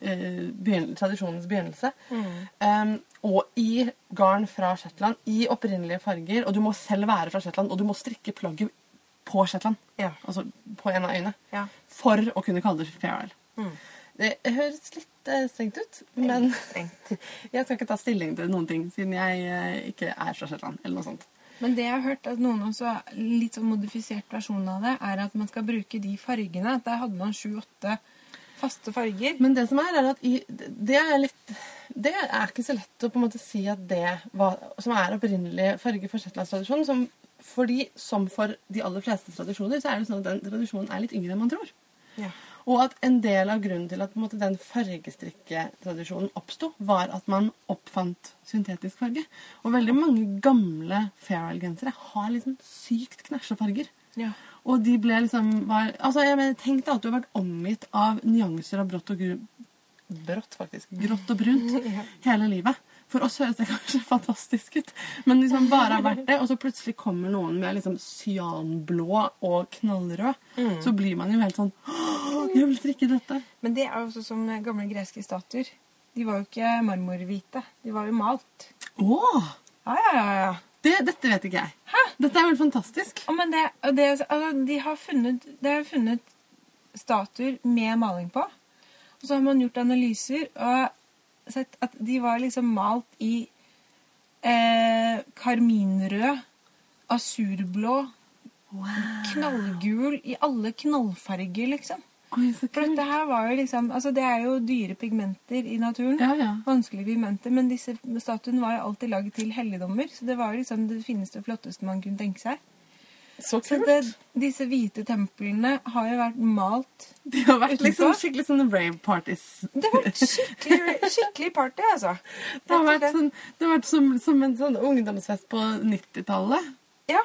eh, begyn tradisjonens begynnelse. Um, og i garn fra Shetland, i opprinnelige farger, og du må selv være fra Shetland, og du må strikke plagget på Shetland, Ja. altså på en av øyene, Ja. for å kunne kalle det Fair Isle. Mm. Det høres litt eh, strengt ut, men jeg skal ikke ta stilling til noen ting, siden jeg eh, ikke er fra Shetland, eller noe sånt. Men det jeg har hørt at noen også, litt sånn modifisert versjon av det, er at man skal bruke de fargene. Der hadde man sju-åtte faste farger. Men det som er, er at i, det er litt Det er ikke så lett å på en måte si at det var, som er opprinnelig farge for shetlandstradisjonen som, Fordi som for de aller fleste tradisjoner, så er det sånn at den tradisjonen er litt yngre enn man tror. Ja. Og at en del av grunnen til at måte, den fargestrikketradisjonen oppsto, var at man oppfant syntetisk farge. Og veldig mange gamle Fairwell-gensere har liksom sykt knæsje farger. Ja. Og de ble liksom var, altså jeg mener, Tenk deg at du har vært omgitt av nyanser av brått og gru, Brått, faktisk. Grått og brunt Ja. hele livet. For oss høres det kanskje fantastisk ut, men man bare har vært det, og så plutselig kommer noen med liksom cyanblå og knallrød, så blir man jo helt sånn «Åh, Jeg vil strikke dette. Men det er jo også som gamle greske statuer. De var jo ikke marmorhvite. De var jo malt. Åh, Ja, ja, ja. ja. det, dette vet ikke jeg. Dette er vel fantastisk. Oh, men det, det, altså, de har funnet, de har funnet statuer med maling på. Og så har man gjort analyser og sett at de var liksom malt i eh, karminrød, asurblå, knallgul, i alle knallfarger, liksom. Oi, For dette her var jo liksom Altså, det er jo dyre pigmenter i naturen. Ja, ja. Vanskelige pigmenter, men disse statuene var jo alltid laget til helligdommer, så det var liksom det fineste og flotteste man kunne tenke seg. Så Så kult. det, disse hvite templene har jo vært malt De har vært liksom skikkelig sånne rave parties. Det har vært skikkelig, skikkelig party, altså. Det har vært, sånn, det har vært som, som en sånn ungdomsfest på 90-tallet. Ja,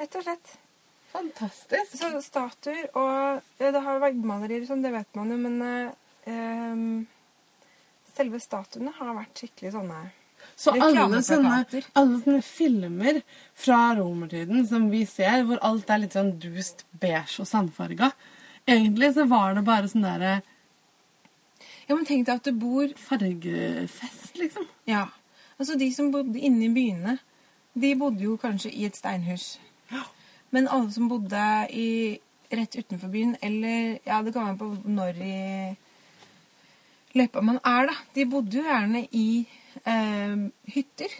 rett og slett. Fantastisk. Så statuer og ja, Det har veggmalerier og sånn, det vet man jo, men eh, ehm, selve statuene har vært skikkelig sånne Så alle sånne, alle sånne filmer fra romertiden som vi ser, hvor alt er litt sånn dust beige og sandfarga Egentlig så var det bare sånn derre Ja, men tenk deg at du bor fargefest, liksom. Ja. Altså, de som bodde inne i byene, de bodde jo kanskje i et steinhus. Men alle som bodde i, rett utenfor byen, eller Ja, det kan være på når i løypa man er, da. De bodde jo gjerne i eh, hytter.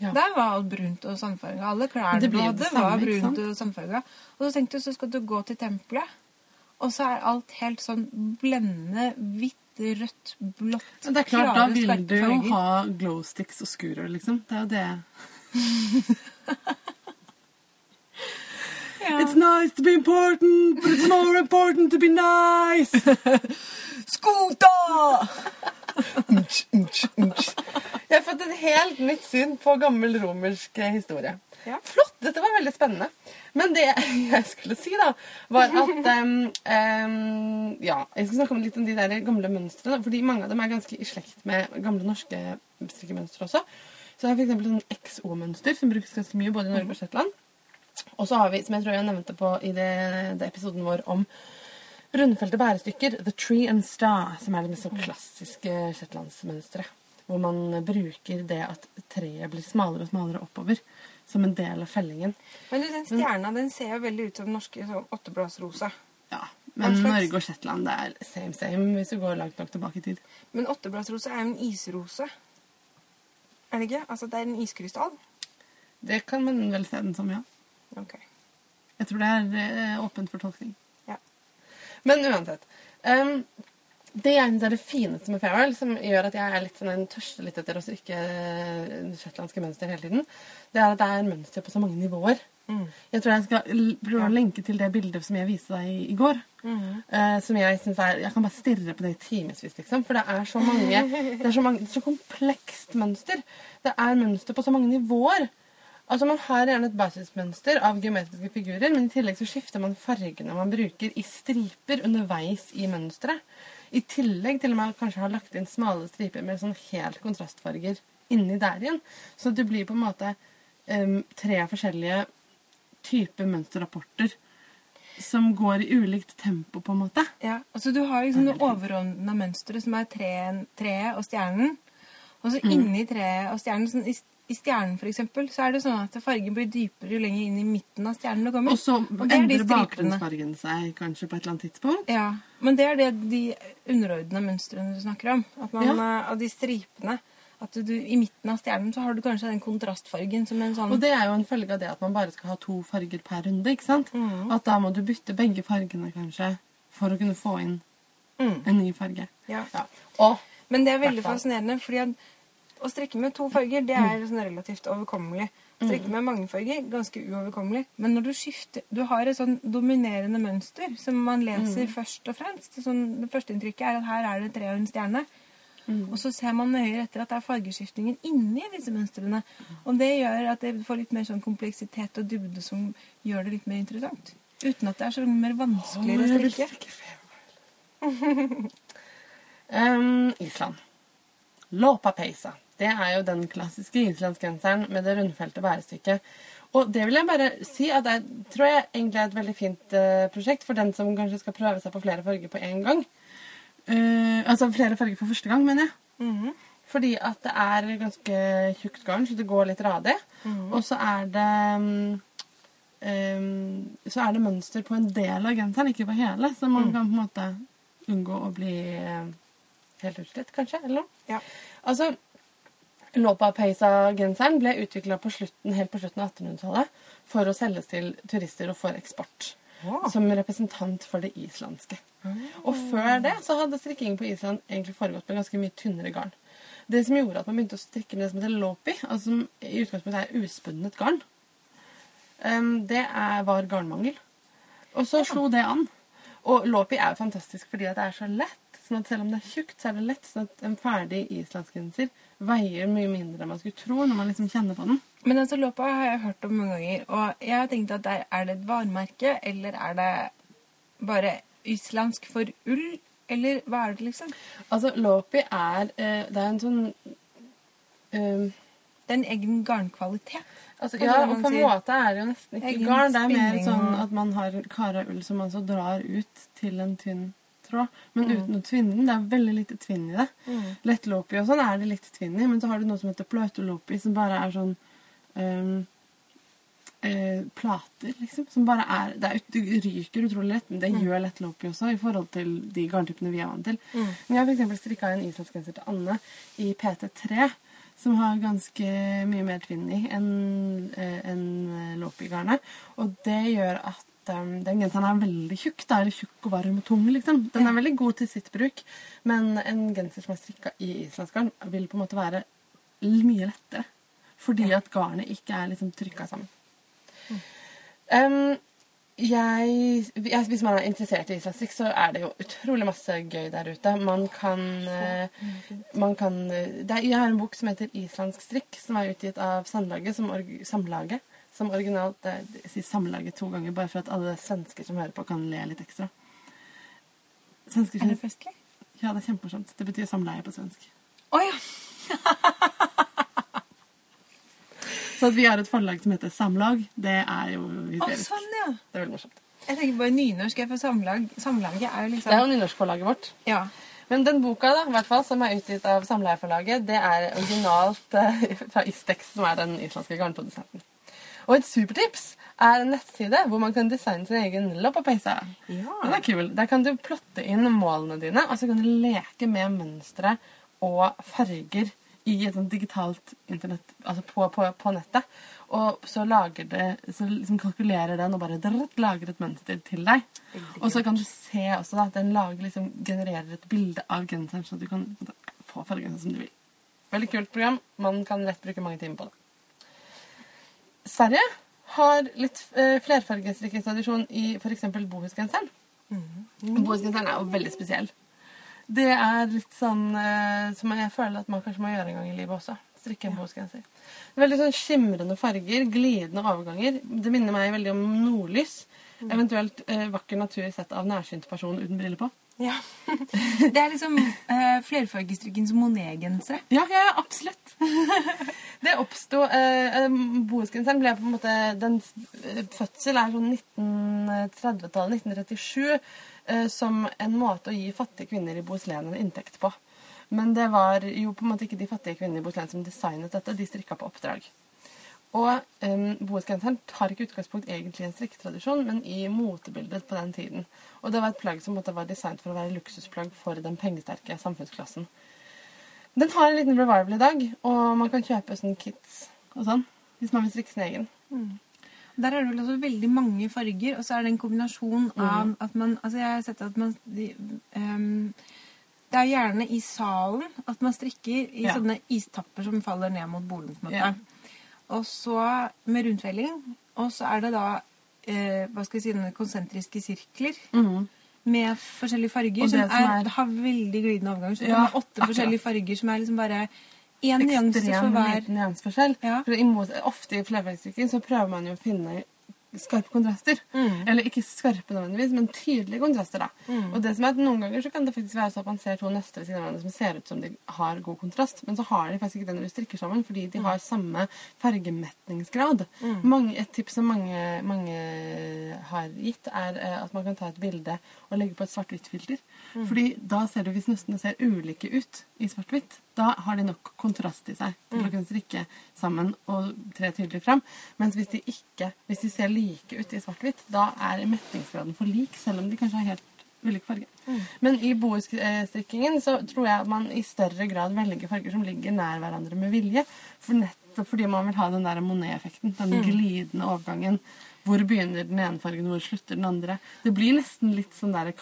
Ja. Der var alt brunt og sandfarga. Alle klærne du hadde, var brunt og sandfarga. Og så tenkte du, så skal du gå til tempelet, og så er alt helt sånn blendende hvitt, rødt, blått. Men det er klart, da vil du jo ha glow sticks og skurer, liksom. Det er jo det. Ja. It's nice to be important, but it's more important to be nice! Skota! Jeg har fått et helt nytt syn på gammel romersk historie. Ja. Flott! Dette var veldig spennende. Men det jeg skulle si, da, var at um, um, Ja, jeg skal snakke om litt om de der gamle mønstrene. Fordi mange av dem er ganske i slekt med gamle norske strikkemønstre også. Så jeg har f.eks. sånn XO-mønster som brukes ganske mye både i Norge og Shetland. Og så har vi, som jeg tror jeg nevnte på i det, det episoden vår om rundfelte bærestykker, The Tree and Star, som er det mest sånn klassiske shetlandsmønsteret. Hvor man bruker det at treet blir smalere og smalere oppover som en del av fellingen. Men du, den stjerna den ser jo veldig ut som den norske sånn åttebladsrosa. Ja, Men Norge og Shetland det er same same hvis du går langt nok tilbake i tid. Men åttebladsrosa er jo en isrose. Er det ikke? Altså, det er en iskrystall. Det kan man vel se den som, ja. Ok. Jeg tror det er eh, åpent for tolkning. Ja. Men uansett. Um, det jeg syns er det fineste med Farewell, som gjør at jeg er litt sånn, en tørster litt etter å strikke eh, shetlandske mønster hele tiden, det er at det er mønster på så mange nivåer. Mm. Jeg tror jeg skal prøve å lenke til det bildet som jeg viste deg i, i går. Mm. Uh, som jeg synes er Jeg kan bare stirre på det i timevis, liksom. For det er så mange Det er så, mange, det er så komplekst mønster. Det er mønster på så mange nivåer. Altså Man har gjerne et basismønster av geometriske figurer, men i tillegg så skifter man fargene man bruker i striper underveis i mønsteret. I tillegg til at man kanskje har lagt inn smale striper med sånn helt kontrastfarger inni der igjen. Så det blir på en måte um, tre forskjellige typer mønsterrapporter som går i ulikt tempo, på en måte. Ja, altså Du har liksom det overordna mønsteret, som er treet, tre og stjernen. Og så inni treet og stjernen, sånn, i, stjernen for eksempel, så er det sånn at fargen blir dypere jo lenger inn i midten av stjernen du kommer. Og så er endrer bakgrunnsfargen seg kanskje på et eller annet tidspunkt. Ja, Men det er det de underordna mønstrene du snakker om. At man, Ja. eh, Av de stripene. At du, I midten av stjernen så har du kanskje den kontrastfargen som en sånn Og det er jo en følge av det at man bare skal ha to farger per runde. ikke sant? Mm. At da må du bytte begge fargene kanskje for å kunne få inn Mm. en ny farge. ja. Ja. Og Men det er veldig fascinerende, fordi at å strikke med to farger det er sånn relativt overkommelig. Å strikke med mange farger ganske uoverkommelig. Men når du skifter Du har et sånn dominerende mønster som man leser først og fremst. Sånn, det første inntrykket er at her er det et tre og en stjerne. Og så ser man nøyere etter at det er fargeskiftningen inni disse mønstrene. Og det gjør at det får litt mer sånn kompleksitet og dybde som gjør det litt mer interessant. Uten at det er så mer vanskeligere Å, strikke. strikke um, Island. Låpapeisa. Det er jo den klassiske islandsgenseren med det rundfelte bærestykket. Og det vil jeg bare si at jeg tror jeg egentlig er et veldig fint uh, prosjekt for den som kanskje skal prøve seg på flere farger på én gang. Uh, altså flere farger for første gang, mener jeg. Mhm. Fordi at det er ganske tjukt garn, så det går litt radig. Og så er det um, um, Så er det mønster på en del av genseren, ikke på hele. Så man kan på en måte unngå å bli uh, helt utslitt, kanskje. Eller noe. Ja. Altså, Lopa-peisa-genseren ble utvikla helt på slutten av 1800-tallet for å selges til turister og for eksport. Wow. Som representant for det islandske. Og før det så hadde strikkingen på Island egentlig foregått med ganske mye tynnere garn. Det som gjorde at man begynte å strikke med det som heter lopi, altså som i utgangspunktet er uspunnet garn, em, det er, var garnmangel. Og så slo det an. Og låpi er jo fantastisk fordi at det er så lett. Sånn at selv om det er tjukt, så er det lett. Sånn at en ferdig islandsgenser veier mye mindre enn man skulle tro når man liksom kjenner på den. Men altså, låpa har jeg hørt om mange ganger, og jeg har tenkt at der, er det et varemerke, eller er det bare islandsk for ull, eller hva er det liksom? Altså, låpi er eh, Det er en sånn eh, Det er en egen garnkvalitet. Altså, ja, og på en måte er det jo nesten ikke garn. Det er mer sånn at man har kara ull som man så drar ut til en tynn tråd. Men Mm. uten å tvinne den. Det er veldig lite tvinn i det. Lettlåpi og sånn er det litt tvinn i, men så har du noe som heter pløtelåpi, som bare er sånn um, eh, plater, liksom. Som bare er Det, er, det ryker utrolig lett, men det Mm. gjør lettlåpi også, i forhold til de garntypene vi er vant til. Men jeg har eksempel strikka en islandsgenser til Anne i PT3, som har ganske mye mer tvinn i enn en, en låpi-garnet. Og det gjør at um, den genseren er veldig tjukk. Da er det tjukk og varm og tung, liksom. Den er veldig god til sitt bruk, men en genser som er strikka i islandsgarn, vil på en måte være mye lettere. Fordi at garnet ikke er liksom trykka sammen. Um, jeg, jeg, hvis man er interessert i islandsstrikk, så er det jo utrolig masse gøy der ute. Man kan, eh, man kan eh, det er, Jeg har en bok som heter 'Islandsk strikk', som er utgitt av Sandlaget som, Samlaget. Som originalt det, Jeg sier Samlaget to ganger bare for at alle svensker som hører på, kan le litt ekstra. Svensker Er det festlig? ja, det er kjempemorsomt. Det betyr samleie på svensk. Å ja! Så at vi har et forlag som heter Samlag, det er jo Å, Oh, sånn, ja. Det er veldig morsomt. Jeg tenker bare nynorsk er for samlag. Samlaget er jo liksom Det er jo nynorskforlaget vårt. Ja. Men den boka da, i hvert fall, som er utgitt av Samleieforlaget, det er originalt eh, fra Istex, som er den islandske garnprodusenten. Og et supertips er en nettside hvor man kan designe sin egen loppepeise. Ja. Den er kul. Der kan du plotte inn målene dine, og så kan du leke med mønstre og farger i et sånt digitalt internett, altså på, på, på nettet. Og så lager det, så liksom kalkulerer den og bare drrrt, lager et mønster til deg. Og så kan du se også da, at den lager, liksom, genererer et bilde av genseren, så du kan få fargen som du vil. Veldig kult program. Man kan lett bruke mange timer på det. Sverige har litt eh, flerfargestrikketradisjon i f.eks. bohusgenseren. Bohusgenseren er jo veldig spesiell. Det er litt sånn eh, som jeg føler at man kanskje må gjøre en gang i livet også. Strikke en bohusgenser. Veldig sånn skimrende farger, glidende overganger. Det minner meg veldig om nordlys. Eventuelt eh, vakker natur sett av nærsynt person uten briller på. Ja. Det er liksom uh, flerfargestrikkens Monet-gensere. Ja, ja, absolutt. det oppsto uh, Bohusgenseren ble på en måte Dens eh, fødsel er sånn 1930-tallet, 1937, uh, som en måte å gi fattige kvinner i Bohuslän en inntekt på. Men det var jo på en måte ikke de fattige kvinnene i Bohuslän som designet dette, de strikka på oppdrag. Og um, bohusgenseren tar ikke utgangspunkt egentlig i en strikketradisjon, men i motebildet på den tiden. Og det var et plagg som måtte være designet for å være luksusplagg for den pengesterke samfunnsklassen. Den har en liten revival i dag, og man kan kjøpe sånn kits og sånn, hvis man vil strikke sin egen. Der er det vel også veldig mange farger, og så er det en kombinasjon av at man Altså, jeg har sett at man de, um, Det er gjerne i salen at man strikker i Ja. sånne istapper som faller ned mot bolen. på en måte. Ja. Og så med rundfelling. Og så er det da eh, hva skal jeg si, noen konsentriske sirkler med forskjellige farger. Som, som er, har veldig glidende overganger. Så Ja, det er åtte akkurat. forskjellige farger som er liksom bare én nyanse for Ekstrem hver. liten nyanseforskjell. Ja. For ofte i flerfargestrikking så prøver man jo å finne skarpe kontraster. Mm. Eller ikke skarpe nødvendigvis, men tydelige kontraster. da. Mm. Og det som er at Noen ganger så kan det faktisk være så at man ser to nøster ved siden av hverandre som ser ut som de har god kontrast, men så har de faktisk ikke det når de strikker sammen, fordi de har samme fargemetningsgrad. Mange, et tips som mange, mange har gitt, er eh, at man kan ta et bilde og legge på et svart-hvitt-filter. Fordi da ser du, hvis nøstene ser ulike ut i svart-hvitt, da har de nok kontrast i seg til å kunne strikke sammen og tre tydelig fram. Mens hvis de ikke, hvis de ser like ut i svart-hvitt, da er metningsgraden for lik, selv om de kanskje har helt ulik farge. Men i boestrikkingen så tror jeg at man i større grad velger farger som ligger nær hverandre med vilje. For nettopp fordi man vil ha den der Monet-effekten. Den glidende overgangen. Hvor begynner den ene fargen, hvor slutter den andre. Det blir nesten litt sånn der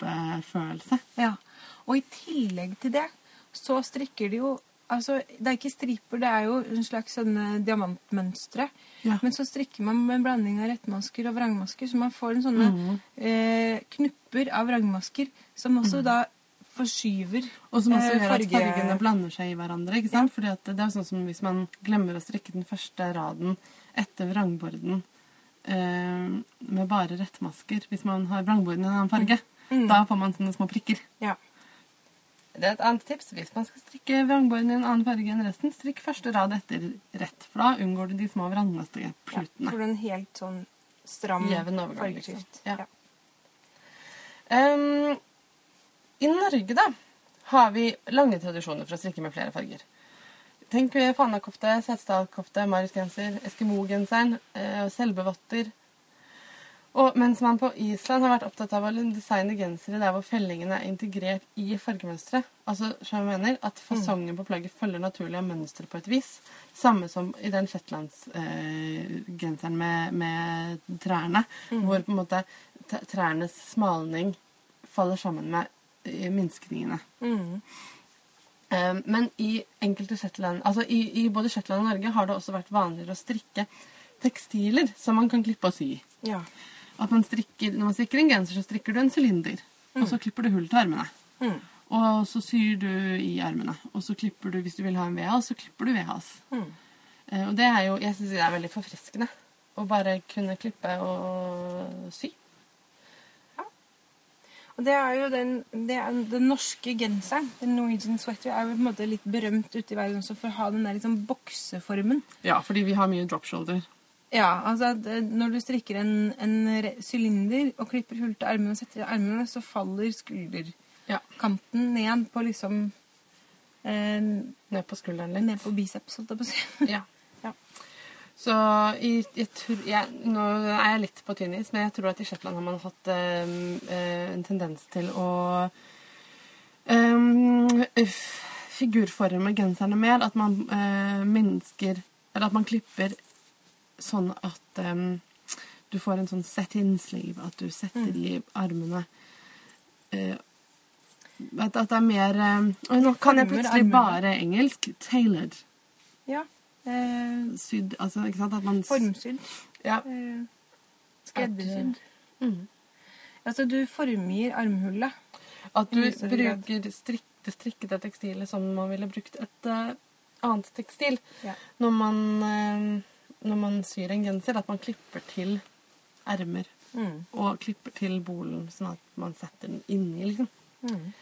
kaleidoskopfølelse. Ja. Og i tillegg til det så strikker de jo Altså, det er ikke striper, det er jo en slags sånne diamantmønstre. Ja. Men så strikker man med en blanding av rettmasker og vrangmasker, så man får en sånne mm. eh, knupper av vrangmasker som også da forskyver Og som også eh, gjør at fargene blander seg i hverandre. ikke sant? Fordi at det er sånn som hvis man glemmer å strikke den første raden etter vrangborden eh, med bare rettmasker, hvis man har vrangborden i en annen farge, Mm. Da får man sånne små prikker. Ja. Det er et annet tips. Hvis man skal strikke vrangbåren i en annen farge enn resten, strikk første rad etter rett, for da unngår du de små vrangmaske ja. plutene. For en helt sånn stram Jevn overgang, liksom. fargeskift. Ja. Ja. Um, I Norge da, har vi lange tradisjoner for å strikke med flere farger. Tenk fanakofte, setesdalkofte, marisgenser, eskimogenseren, eh, selbevotter. Og mens man på Island har vært opptatt av å designe gensere der hvor fellingene er integrert i fargemønsteret, altså som jeg mener at fasongen på plagget følger naturlig av mønsteret på et vis, samme som i den shetlandsgenseren eh, med, med trærne, hvor på en måte trærnes smalning faller sammen med eh, minskningene. Mm. Eh, Men i enkelte Shetland, altså i, i både Shetland og Norge har det også vært vanligere å strikke tekstiler som man kan klippe og sy ja. At man strikker, når man strikker en genser, så strikker du en sylinder, og så klipper du hull til armene. Mm. Og så syr du i armene. Og så klipper du, hvis du vil ha en VHS, så klipper du VHS. Mm. Eh, Og det er jo, jeg syns det er veldig forfriskende å bare kunne klippe og sy. Og det er jo den, det er den norske genseren, den Norwegian sweater, er jo på en måte litt berømt ute i verden også for å ha den der liksom bokseformen. Ja, fordi vi har mye drop shoulder. Ja, altså at eh, når du strikker en, en sylinder og klipper hull til armene og setter i armene, så faller skulderkanten Ja. ned på liksom eh, Ned på skulderen litt. Ned på biceps, holdt jeg på å si. Ja. Ja. Så i, jeg tror, jeg, nå er jeg litt på tynn is, men jeg tror at i Shetland har man hatt eh, eh, en tendens til å eh, figurforme genserne mer. At man eh, minsker Eller at man klipper sånn at um, du får en sånn set-in sleeve. At du setter i armene Uh, at, at det er mer Oi, nå kan jeg plutselig bare engelsk. Tailored Ja. Eh, sydd altså, ikke sant? At man formsydd. Ja. Eh, skreddersydd. Mm. Altså, du formgir armhullet. At du bruker strikk, det strikkede tekstilet som man ville brukt et uh, annet tekstil. Ja. Når man, eh, når man syr en genser, at man klipper til ermer. Mm. Og klipper til bolen, sånn at man setter den inni, liksom. Mm.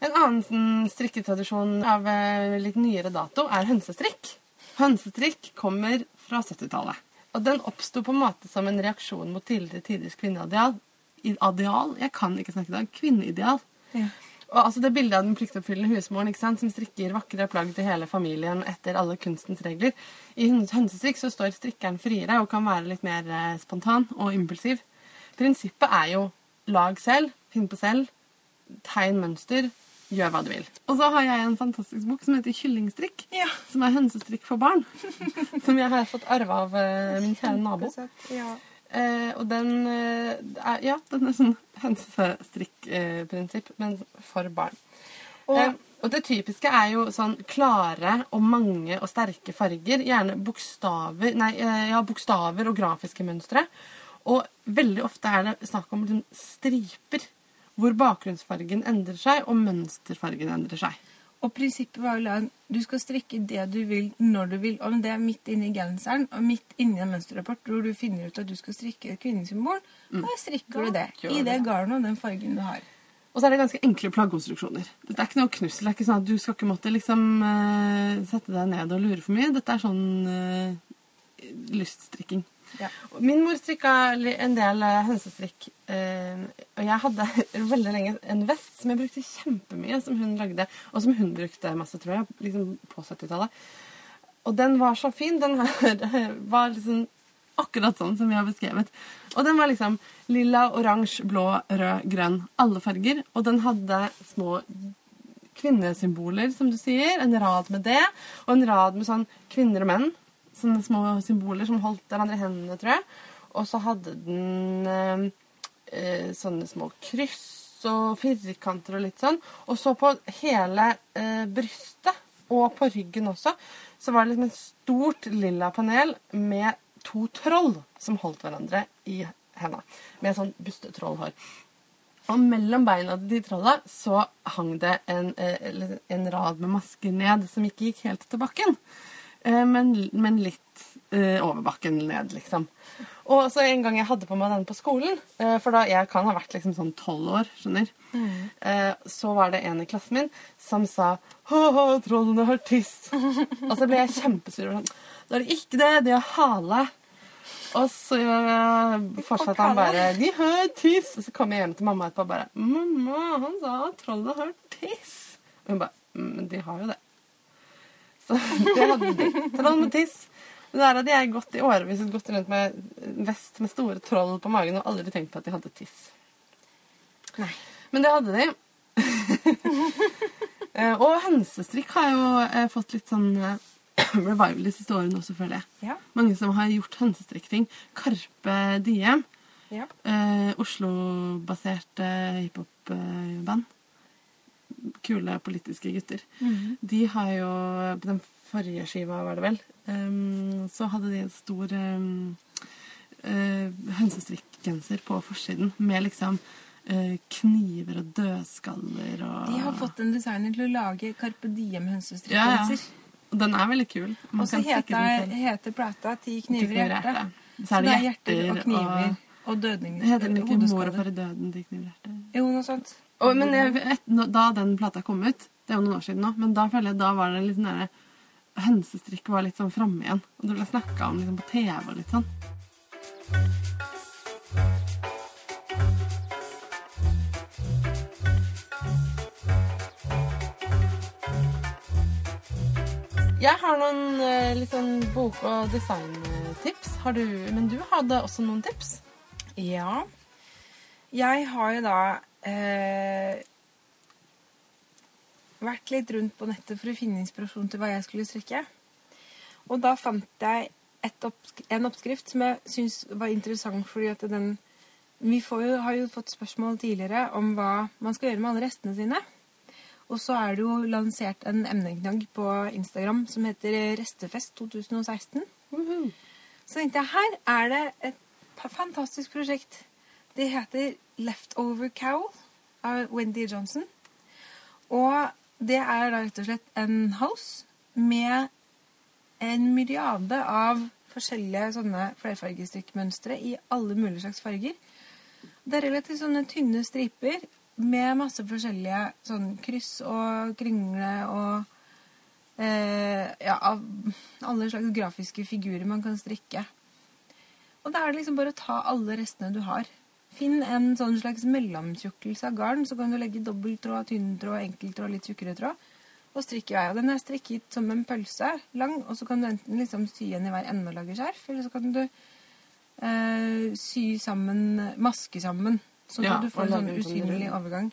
En annen sånn strikketradisjon av eh, litt nyere dato er hønsestrikk. Hønsestrikk kommer fra 70-tallet. Og den oppsto på en måte som en reaksjon mot tidligere tiders kvinneideal. Ideal? Jeg kan ikke snakke i dag. Kvinneideal. Ja. Og altså Det bildet av den pliktoppfyllende husmoren ikke sant, som strikker vakre plagg til hele familien etter alle kunstens regler. I hønsestrikk så står strikkeren friere og kan være litt mer eh, spontan og impulsiv. Prinsippet er jo lag selv, finn på selv, tegn mønster, gjør hva du vil. Og så har jeg en fantastisk bok som heter Kyllingstrikk. Ja. Som er hønsestrikk for barn. som jeg har fått arva av eh, min kjære nabo. Ja. Eh, og den eh, er, Ja, den er sånn hønsestrikkprinsipp, men for barn. Og- eh, og det typiske er jo sånn klare og mange og sterke farger. Gjerne bokstaver, nei, eh, ja, bokstaver og grafiske mønstre. Og veldig ofte er det snakk om liksom striper, hvor bakgrunnsfargen endrer seg, og mønsterfargen endrer seg. Og prinsippet var jo at du skal strikke det du vil når du vil. Om det er midt inni genseren og midt inni en mønsterrapport hvor du finner ut at du skal strikke et kvinnesymbol, da strikker du det i det det. garnet og den fargen du har. Og så er det ganske enkle plaggkonstruksjoner. Dette er ikke noe knussel. Det er ikke sånn at du skal ikke måtte liksom uh, sette deg ned og lure for mye. Dette er sånn uh, lyststrikking. Ja. Min mor strikka en del eh, hønsestrikk. eh, og jeg hadde veldig lenge en vest som jeg brukte kjempemye, som hun lagde. Og som hun brukte masse, tror jeg, liksom på 70-tallet. Og den var så fin. Den her var liksom akkurat sånn som vi har beskrevet. Og den var liksom lilla, oransje, blå, rød, grønn. Alle farger. Og den hadde små kvinnesymboler, som du sier. En rad med det. Og en rad med sånn kvinner og menn. Sånne små symboler som holdt hverandre i hendene, tror jeg. Og så hadde den eh, eh, sånne små kryss og firkanter og litt sånn. Og så på hele eh, brystet Og på ryggen også så var det liksom et stort lilla panel med to troll som holdt hverandre i henda. Med sånn bustetrollhår. Og mellom beina til de trolla så hang det en, eh, en rad med masker ned som ikke gikk helt til bakken. Eh, Men, men litt eh, over bakken ned, liksom. Og så en gang jeg hadde på meg den på skolen, eh, for da jeg kan ha vært liksom sånn tolv år, skjønner, eh, så var det en i klassen min som sa «Haha, trollene har tiss. og så ble jeg kjempesur. sånn, Det er ikke det, de har hale. Og så fortsatte han bare De har tiss! Og så kom jeg hjem til mamma etterpå og bare Mamma, han sa trollet har tiss. Og hun bare «Mm, Men de har jo det. Så det hadde de. Troll med tiss. Men Der hadde jeg gått i årevis gått rundt med vest med store troll på magen og aldri tenkt på at de hadde tiss. Nei. Men det hadde de. Eh, og hønsestrikk har jo eh, fått litt sånn eh, revival de siste årene også, føler jeg. Ja. Mange som har gjort hønsestrikkting. Karpe Diem, ja. eh, Oslo-baserte hiphop-band. Kule politiske gutter. Mm. De har jo På den forrige skiva, var det vel, um, så hadde de en stor um, hønsestrikkgenser på forsiden med liksom eh, kniver og dødskaller og De har fått en designer til å lage Carpe Diem ja, ja. Og den er veldig kul. Og så heter, heter plata Ti kniver i hjertet. Så er det hjerter, og kniver og dødninger. Heter den ikke 'Mor og far i døden'? 'Ti kniver hjerter? Jo, noe sånt. Og, men jeg, et, da den plata kom ut, det er jo noen år siden nå, men da føler jeg da var det litt nære derre Hønsestrikk var litt sånn framme igjen. Og det ble snakka om liksom på TV og litt sånn. Jeg har noen eh, litt sånn bok- og designtips. Har du, men du hadde også noen tips? Ja. Jeg har jo da eh, vært litt rundt på nettet for å finne inspirasjon til hva jeg skulle strikke. Og da fant jeg et oppsk en oppskrift som jeg syns var interessant, fordi at den Vi får jo, har jo fått spørsmål tidligere om hva man skal gjøre med alle restene sine. Og så er det jo lansert en emneknagg på Instagram som heter Restefest 2016. Så tenkte jeg her er det et fantastisk prosjekt. Det heter Leftover Cow' av Wendy Johnson. Og det er da rett og slett en hals med en myriade av forskjellige sånne flerfargestrikkmønstre i alle mulige slags farger. Det er relativt sånne tynne striper med masse forskjellige sånn kryss og kringle og eh, ja, av alle slags grafiske figurer man kan strikke. Og da er det liksom bare å ta alle restene du har. Finn en sånn slags mellomtjukkelse av garn, så kan du legge dobbelttråd, tynntråd, enkelttråd, litt tjukkere tråd, og strikke i vei. Og den er strikket som en pølse lang, og så kan du enten liksom sy en i hver ende og lage skjerf, eller så kan du eh, sy sammen, maske sammen, sånn Ja, at du får en sånn usynlig overgang.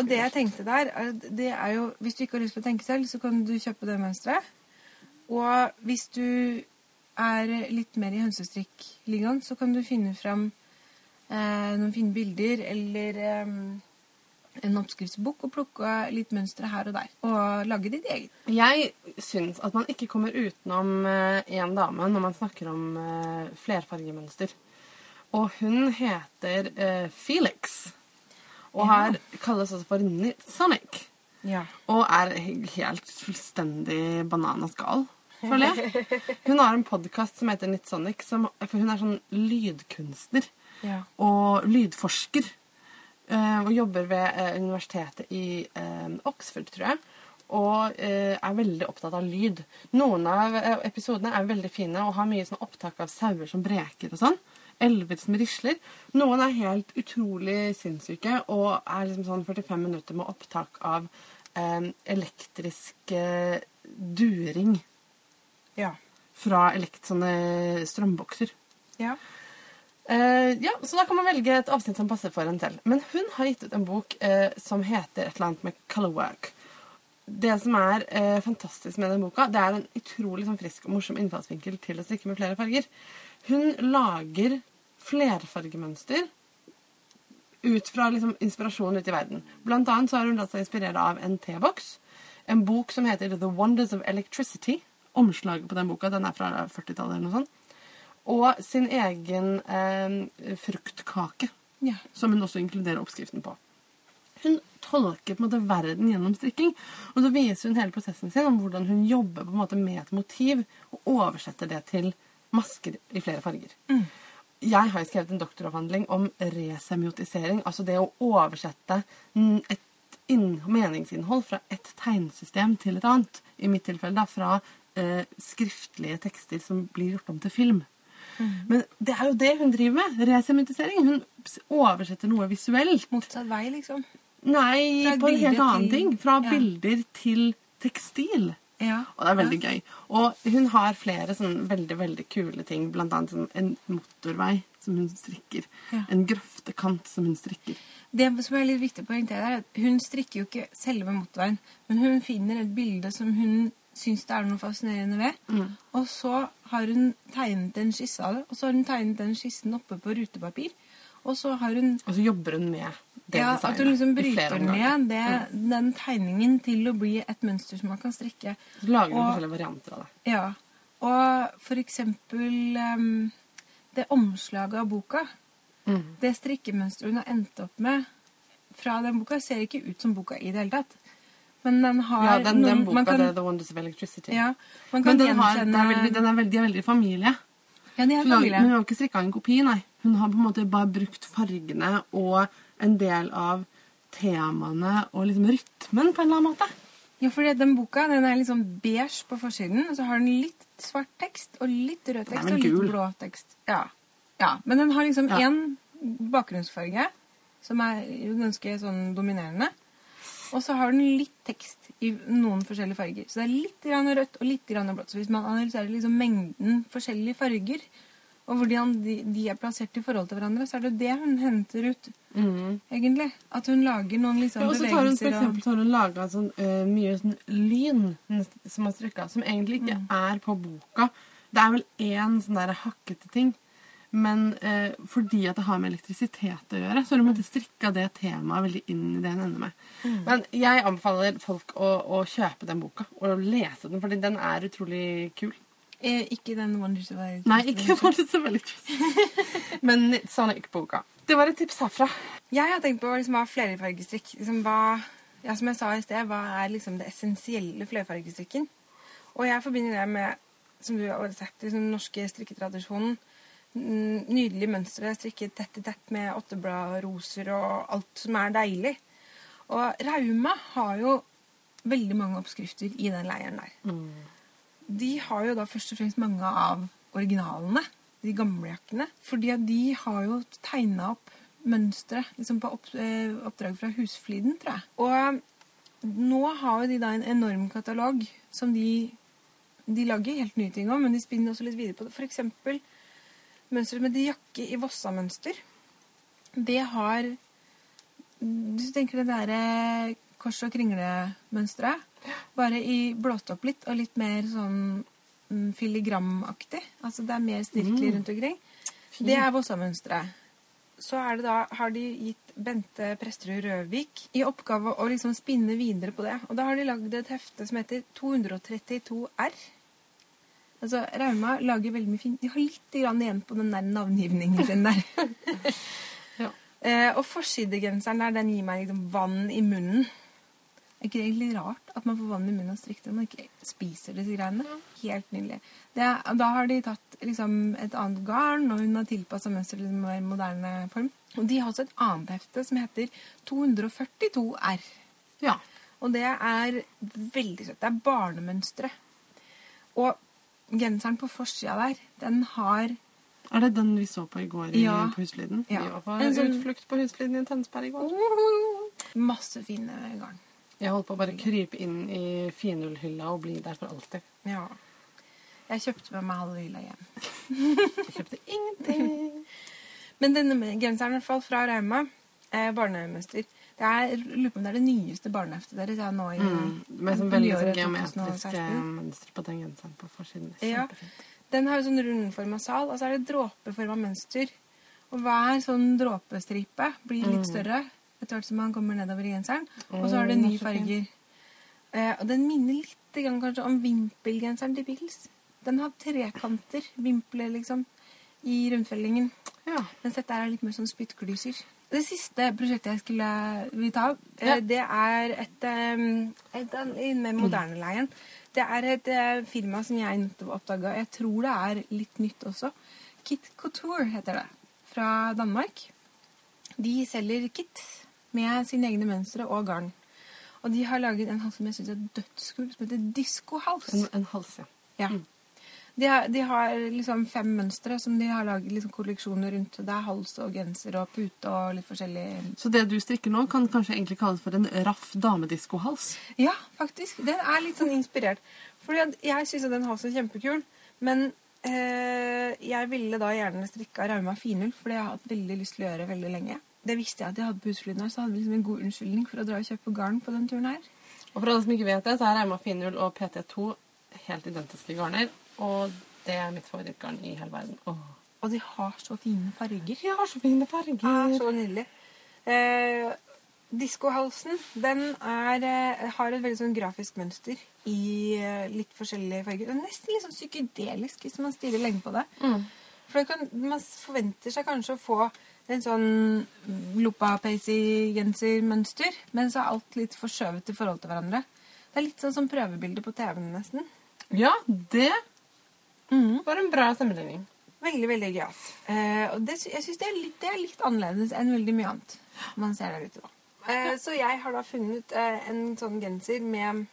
Og det jeg tenkte der, er det er jo Hvis du ikke har lyst til å tenke selv, så kan du kjøpe det mønsteret. Og hvis du er litt mer i hønsestrikkligaen, så kan du finne fram noen fine bilder eller eh, en oppskriftsbok og plukke litt mønstre her og der. Og lage ditt eget. Jeg syns at man ikke kommer utenom én dame når man snakker om eh, flerfargemønster. Og hun heter eh, Felix. Og Ja. her kalles også for Nitsonic. Ja. Og er helt fullstendig bananaskal, føler jeg. Hun har en podkast som heter Nitsonic, som, for hun er sånn lydkunstner Ja. og lydforsker. eh, og jobber ved eh, universitetet i eh, Oxford, tror jeg. Og er veldig opptatt av lyd. Noen av episodene er veldig fine og har mye sånn opptak av sauer som breker og sånn. Elver som risler. Noen er helt utrolig sinnssyke og er liksom sånn 45 minutter med opptak av elektrisk during Ja. fra elekt sånne strømbokser. ja. Eh, ja, Så da kan man velge et avsnitt som passer for en selv. Men hun har gitt ut en bok uh, som heter et eller annet med colorwork. Det som er uh, fantastisk med den boka, det er en utrolig sånn, frisk og morsom innfallsvinkel til å strikke med flere farger. Hun lager flerfargemønster ut fra liksom, inspirasjon ute i verden. Blant annet så har hun latt seg inspirere av en T-boks. en bok som heter The Wonders of Electricity. Omslaget på den boka den er fra 40-tallet eller noe sånt. Og sin egen eh, fruktkake, Ja. som hun også inkluderer oppskriften på. Hun tolker på en måte verden gjennom strikking. Og så viser hun hele prosessen sin om hvordan hun jobber på en måte med et motiv og oversetter det til masker i flere farger. Jeg har jo skrevet en doktoravhandling om resemiotisering, altså det å oversette mm, et inn meningsinnhold fra et tegnsystem til et annet. I mitt tilfelle da fra eh, skriftlige tekster som blir gjort om til film. Men det er jo det hun driver med. Resementisering. Hun oversetter noe visuelt. Motsatt vei, liksom. Nei, Fra på en helt annen til- ting. Fra ja. bilder til tekstil. Ja. Og det er veldig gøy. Og hun har flere sånn veldig veldig kule ting. Blant annet sånn en motorvei som hun strikker. Ja. En grøftekant som hun strikker. Det som er litt viktig å poengtere, er at hun strikker jo ikke selve motorveien, men hun finner et bilde som hun syns det er noe fascinerende ved. Mm. Og så har hun tegnet en skisse av det, og så har hun tegnet den skissen oppe på rutepapir. Og så har hun Og så jobber hun med det ja, designet. at hun liksom bryter ned det, den tegningen til å bli et mønster som man kan strikke. Så lager hun forskjellige varianter av det. Ja. Og for eksempel um, det omslaget av boka, Mm. det strikkemønsteret hun har endt opp med fra den boka, ser ikke ut som boka i det hele tatt. Men den har Ja, den, den boka, man kan, The Wonders of Electricity. ja, man kan Men den, har, den, er veldig, den er veldig, de er veldig familie. Ja, de er Hun har, familie. men hun har ikke strikka en kopi, nei. Hun har på en måte bare brukt fargene og en del av temaene og liksom rytmen på en eller annen måte. Ja, for den boka den er liksom beige på forsiden, og så har den litt svart tekst og litt rød tekst og litt blå tekst. Ja. ja. Men den har liksom Ja. bakgrunnsfarge, som er ganske sånn dominerende. Og så har den litt tekst i noen forskjellige farger. Så det er litt grann rødt og litt grann blått. Så hvis man analyserer liksom mengden forskjellige farger, og hvordan de, de er plassert i forhold til hverandre, så er det det hun henter ut, egentlig. At hun lager noen liksom Ja, og så tar hun for eksempel, så har hun laga sånn, uh, mye sånn lyn som er strykka, som egentlig ikke Mm. er på boka. Det er vel én sånn der hakkete ting. Men eh, fordi at det har med elektrisitet å gjøre, så har du måttet strikke det temaet veldig inn i det hun ender med. Mm. Men jeg anbefaler folk å, å kjøpe den boka og lese den, fordi den er utrolig kul. eh, Ikke den Wonders of Electricity. Nei, ikke Wonders of Electricity, men Sonic-boka. Det var et tips herfra. Jeg har tenkt på liksom, hva flerfargestrikk liksom, hva, ja, Som jeg sa i sted, hva er liksom det essensielle flerfargestrikken? Og jeg forbinder det med, som du har sagt, liksom, den norske strikketradisjonen. Mm, Nydelige mønstre strikket tett i tett med åtteblad, roser og alt som er deilig. Og Rauma har jo veldig mange oppskrifter i den leiren der. De har jo da først og fremst mange av originalene, de gamle jakkene. Fordi at de har jo tegna opp mønstre liksom på eh, oppdrag fra Husfliden, tror jeg. Og nå har jo de da en enorm katalog som de De lager helt nye ting om, men de spinner også litt videre på det. For eksempel mønsteret med de jakke i Vossamønster. Det har du tenker det derre kors- og kringle-mønsteret, bare i blåst opp litt og litt mer sånn mm, filigramaktig. Altså det er mer snirkelig rundt omkring. Det er Vossamønsteret. Så det da, har de gitt Bente Presterud Røvik i oppgave å liksom spinne videre på det. Og da har de lagd et hefte som heter 232R. Altså, Rauma lager veldig mye fint. De har litt igjen på den der navngivningen sin der. Ja. Eh, og forsidegenseren der, den gir meg liksom vann i munnen. Er ikke det egentlig rart at man får vann i munnen av strikt når man ikke spiser disse greiene? Helt nydelig. Det, er- da har de tatt liksom, et annet garn, og hun har tilpassa mønsteret til mer moderne form. Og de har også et annet hefte som heter 242R. Ja. Og det er veldig søtt. Det er barnemønstre. Og genseren på forsida der, den har Er det den vi så på i går i, Ja. på Husfliden? Ja. Vi var på En sånn- utflukt på Husfliden i Tønsberg i går. masse fine garn. Jeg holdt på å bare krype inn i finullhylla og bli der for alltid. Ja. Jeg kjøpte med meg halve hylla hjem. Jeg kjøpte ingenting. Men denne genseren i hvert fall fra Rauma, eh, barnemønster Det er, lurer på om det er det nyeste barneheftet deres ja, nå i Mm, med sånn veldig sånn geometriske 2016. mønstre på den genseren på forsiden. Ja. Den har jo sånn rundforma sal, og så er det dråpeforma mønster. Og hver sånn dråpestripe blir litt større etter hvert som man kommer nedover i genseren. Og så har det nye er farger. Eh, og den minner litt kanskje om vimpelgenseren til Pickles. Den har trekanter, vimpler liksom, i rundfellingen. Ja. Mens dette er litt mer sånn spyttklyser. Det siste prosjektet jeg skulle vil ta, eh, Ja. det er et, eh, et, med moderne-leien. Det er et eh, firma som jeg nettopp oppdaga. Jeg tror det er litt nytt også. Kit Couture heter det. Fra Danmark. De selger kit med sine egne mønstre og garn. Og de har laget en hals som jeg syns er dødskul, som heter diskohals. En, en hals, ja. Ja. De har, de har liksom fem mønstre som de har laget liksom kolleksjoner rundt. Det er hals og genser og pute og litt forskjellig. Så det du strikker nå, kan kanskje egentlig kalles for en raff damediskohals? Ja, faktisk. Den er litt sånn inspirert. Fordi at jeg syns den halsen er kjempekul, men eh, jeg ville da gjerne strikka Rauma finull, for det har jeg hatt veldig lyst til å gjøre veldig lenge. Det visste jeg at jeg hadde på utflytten her, så hadde vi liksom en god unnskyldning for å dra og kjøpe garn på den turen her. Og for alle som ikke vet det, så er Rauma Finull og PT2 helt identiske garner. Og det er mitt favorittgarn i hele verden. Åh. Og de har så fine farger. De har så fine farger. er så nydelig. Eh, Diskohalsen den er, eh, har et veldig sånn grafisk mønster i eh, litt forskjellige farger. Det er nesten litt sånn psykedelisk hvis man stirrer lenge på det. Mm. For det kan, man forventer seg kanskje å få en sånn Loppa-Pacey-gensermønster, men så er alt litt forskjøvet i forhold til hverandre. Det er litt sånn som prøvebilder på TV-en nesten. Ja, det var en bra sammenligning. Veldig, veldig gøyalt. Eh, og det, jeg syns det, det er litt annerledes enn veldig mye annet man ser der ute. da. Eh, så jeg har da funnet eh, en sånn genser med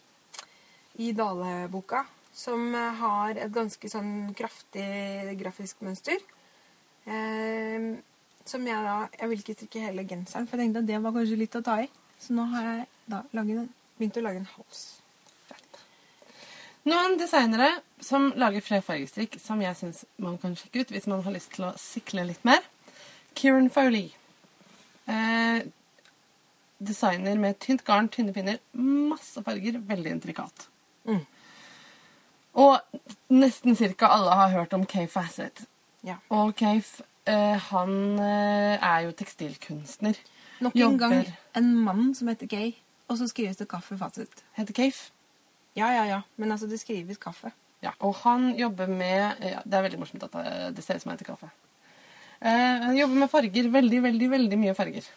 i Dale-boka som eh, har et ganske sånn kraftig grafisk mønster. Eh, som jeg da Jeg vil ikke strikke hele genseren, for jeg tenkte at det var kanskje litt å ta i. Så nå har jeg da laget, en- begynt å lage en hals. Noen designere som lager flere fargestrikk som jeg syns man kan sjekke ut hvis man har lyst til å sikle litt mer. Kieran Foley. Eh, designer med tynt garn, tynne pinner, masse farger, veldig intrikat. Mm. Og nesten cirka alle har hørt om Kay Fassett. Ja. Og Cafe, eh, han eh, er jo tekstilkunstner. Nok en Jobber. gang en mann som heter Gay, og så skrives det kaffe fasit. Heter Kayf. Ja, ja, ja. Men altså, det skrives kaffe. Ja, og han jobber med ja, Det er veldig morsomt at det- ser ut som han heter kaffe. Eh, han jobber med farger. Veldig, veldig veldig mye farger.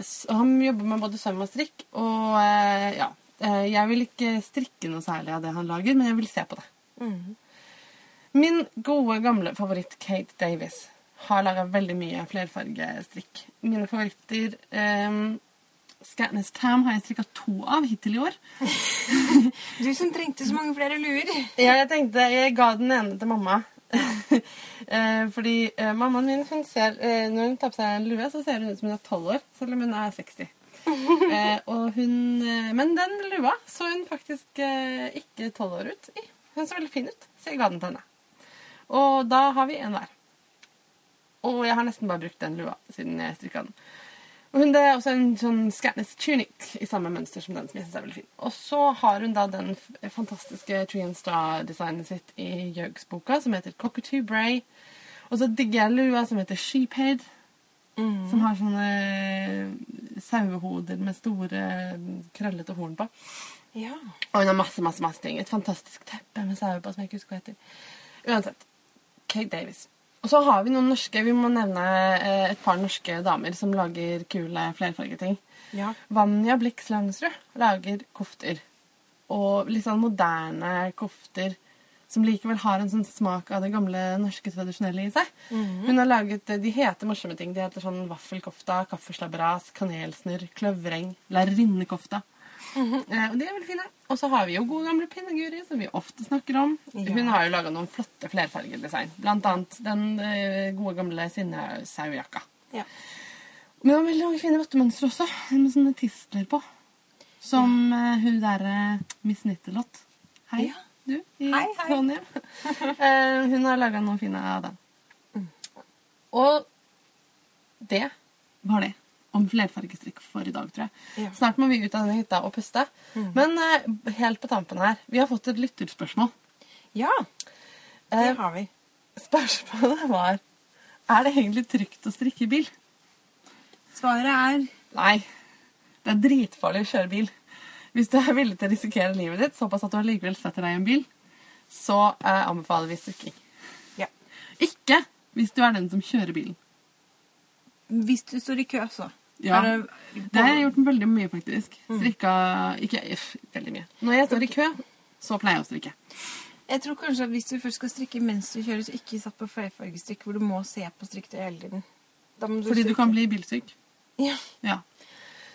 Så Han jobber med både søm og strikk. Og eh, ja eh, Jeg vil ikke strikke noe særlig av det han lager, men jeg vil se på det. Mhm. Min gode, gamle favoritt Kate Davis har laga veldig mye flerfargestrikk. Mine favoritter um, Scatness Tam har jeg strikka to av hittil i år. Du som trengte så mange flere luer. Ja, jeg tenkte jeg ga den ene til mamma. eh, fordi eh, mammaen min hun ser, eh, når hun tar på seg en lue, så ser hun ut som hun er 12 år, selv om hun er 60. eh, og hun, men den lua så hun faktisk ikke 12 år ut i. Hun så veldig fin ut, så jeg ga den til henne. Og da har vi en hver. Og jeg har nesten bare brukt den lua siden jeg strikka den. Og hun, Det er også en sånn Scatness tunic i samme mønster som den som jeg synes er veldig fin. Og så har hun da den fantastiske Tree and Star-designet sitt i Jøgs-boka, som heter Cockatoo Bray. Og så digger jeg lua som heter Sheephead, som har sånne eh, sauehoder med store, krøllete horn på. Ja. Og hun har masse, masse, masse ting. Et fantastisk teppe med sauer på som jeg ikke husker hva heter. Uansett. Kate Davis. Og så har vi noen norske, vi må nevne eh, et par norske damer som lager kule flerfargeting. Ja. Vanja Blix Langsrud lager kofter. Og litt sånn moderne kofter som likevel har en sånn smak av det gamle norske tradisjonelle i seg. Hun har laget, De heter morsomme ting. De heter sånn vaffelkofta, kaffeslabberas, kanelsnurr, kløvreng, lærerinnekofta. Eh, og de er veldig fine. Og så har vi jo gode gamle Pinneguri, som vi ofte snakker om. Ja. Hun har jo laga noen flotte flerfargedesign. Blant annet den eh, gode gamle Sinne-sauejakka. ja. Men det var veldig mange fine rottemønstre også, med sånne tistler på. Som eh, hun derre Miss Nittelott. Hei, Ja. du i Hei, hei. Trondheim. Eh, hun har laga noen fine av den. Og det var det om flerfargestrikk for i dag, tror jeg. Ja. Snart må vi ut av denne hytta og puste. Men uh, helt på tampen her, vi har fått et lytterspørsmål. Ja, det uh, har vi. spørsmålet var Er det egentlig trygt å strikke i bil? Svaret er Nei. Det er dritfarlig å kjøre bil. Hvis du er villig til å risikere livet ditt såpass at du allikevel setter deg i en bil, så uh, anbefaler vi strikking. Ja. Ikke hvis du er den som kjører bilen. Hvis du står i kø, så. Ja. Det- Det har jeg gjort veldig mye, faktisk. Strikka Ikke if, veldig mye. Når jeg står i kø, så pleier jeg å strikke. Jeg tror kanskje at hvis du først skal strikke mens du kjører, så ikke satt på flerfargestrikk hvor du må se på strikketøyet hele tiden. Må Fordi du kan bli bilsyk. Ja. Ja.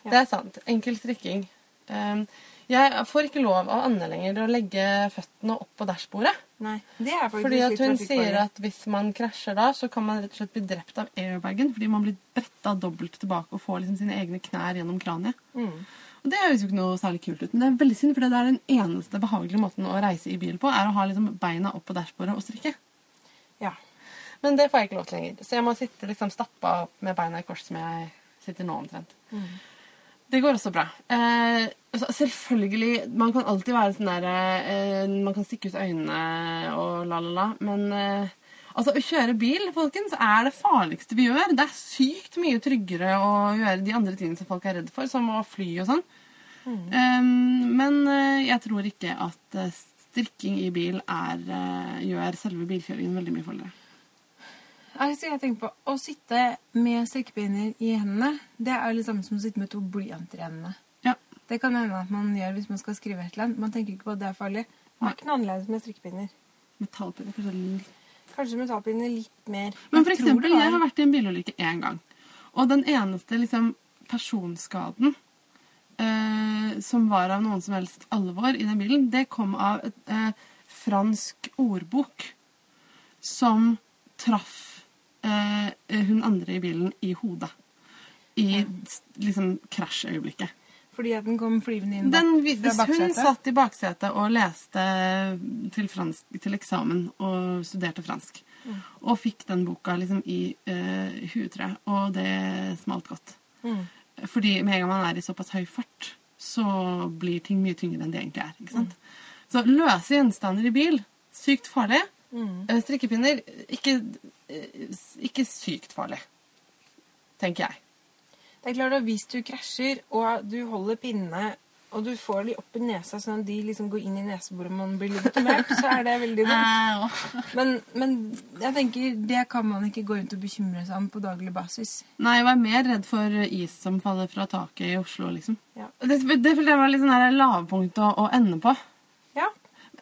Ja. Det er sant. Enkel strikking. Um, jeg får ikke lov av Anne lenger å legge føttene opp på dashbordet. Nei, det er faktisk Fordi at hun sier at hvis man krasjer da, så kan man rett og slett bli drept av airbagen. Fordi man blir bretta dobbelt tilbake og får liksom sine egne knær gjennom kraniet. Mm. Og det høres jo ikke noe særlig kult ut. Men det er veldig synd, for det er den eneste behagelige måten å reise i bil på, er å ha liksom beina opp på dashbordet og strikke. Ja. Men det får jeg ikke lov til lenger. Så jeg må sitte liksom stappa opp med beina i kors som jeg sitter nå omtrent. Mm. Det går også bra. Eh, altså, selvfølgelig, Man kan alltid være sånn der eh, Man kan stikke ut øynene og la, la, la. Men eh, altså, å kjøre bil folkens, er det farligste vi gjør. Det er sykt mye tryggere å gjøre de andre tingene som folk er redd for, som å fly og sånn. Eh, men eh, jeg tror ikke at eh, strikking i bil er, eh, gjør selve bilkjøringen veldig mye farligere. Altså, jeg tenker på Å sitte med strikkepinner i hendene, det er jo det samme som å sitte med to blyanter i hendene. Ja. Det kan hende at man gjør hvis man skal skrive et eller annet. Man tenker ikke på at det er farlig. Det er ikke noe annerledes med strikkepinner. Metallpinner kanskje litt Kanskje metallpinner litt mer. Men for Jeg eksempel, jeg har vært i en bilulykke én gang. Og den eneste liksom, personskaden eh, som var av noen som helst alvor i den bilen, det kom av et eh, fransk ordbok som traff eh, hun andre i bilen i hodet. I liksom krasjøyeblikket. Fordi at den kom flyvende inn Den, fra hvis hun satt i baksetet og leste til, fransk, til eksamen og studerte fransk, og fikk den boka liksom i eh, huet, tror jeg, og det smalt godt. Mm. Fordi med en gang man er i såpass høy fart, så blir ting mye tyngre enn det egentlig er. ikke sant? Så løse gjenstander i bil, sykt farlig. Mm. Strikkepinner, ikke, eh, ikke sykt farlig, tenker jeg. Det er klart at Hvis du krasjer og du holder pinnene og du får de opp i nesa sånn at de liksom går inn i neseboret og man blir mørk, så er det veldig dumt. Men, men jeg tenker det kan man ikke gå rundt og bekymre seg om på daglig basis. Nei, jeg var mer redd for is som faller fra taket i Oslo, liksom. Ja. Det, det det var litt sånn lavpunkt å, å ende på. Ja.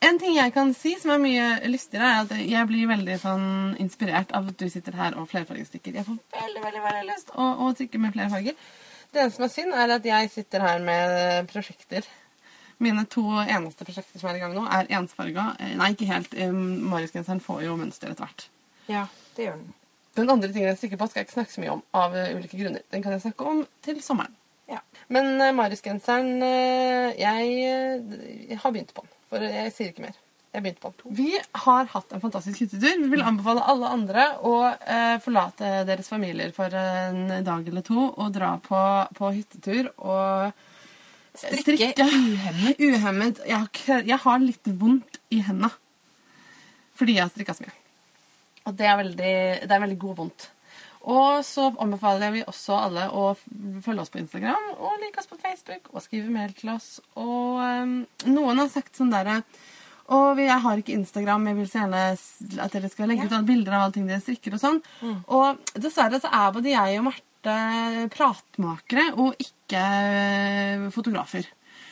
En ting jeg kan si som er mye lystigere, er at jeg blir veldig sånn inspirert av at du sitter her og flerfargestrikker. Jeg får veldig, veldig, veldig lyst å, å strikke med flere farger. Det eneste som er synd, er at jeg sitter her med prosjekter. Mine to eneste prosjekter som er i gang nå, er ensfarga. Eh, Nei, ikke helt. Eh, Mariusgenseren får jo mønster etter hvert. ja, det gjør den. Den andre tingen jeg strikker på, skal jeg ikke snakke så mye om av eh, ulike grunner. Den kan jeg snakke om til sommeren. Ja. Men uh, Mariusgenseren uh, jeg, jeg har begynt på den. For jeg sier ikke mer. Jeg begynte på den. Vi har hatt en fantastisk hyttetur. Vi vil anbefale alle andre å eh, forlate deres familier for en dag eller to og dra på, på hyttetur og Strikke uhemmet. uhemmet. Jeg jeg har litt vondt i hendene fordi jeg har strikka så mye. Og det er veldig, det er veldig god vondt. Og så anbefaler vi også alle å følge oss på Instagram og like oss på Facebook og skrive mail til oss. Og um, noen har sagt sånn derre og jeg har ikke Instagram, jeg vil så gjerne at dere skal legge ut alle bilder av alle ting dere strikker og sånn. Og dessverre så er både jeg og Marte pratmakere og ikke eh, fotografer.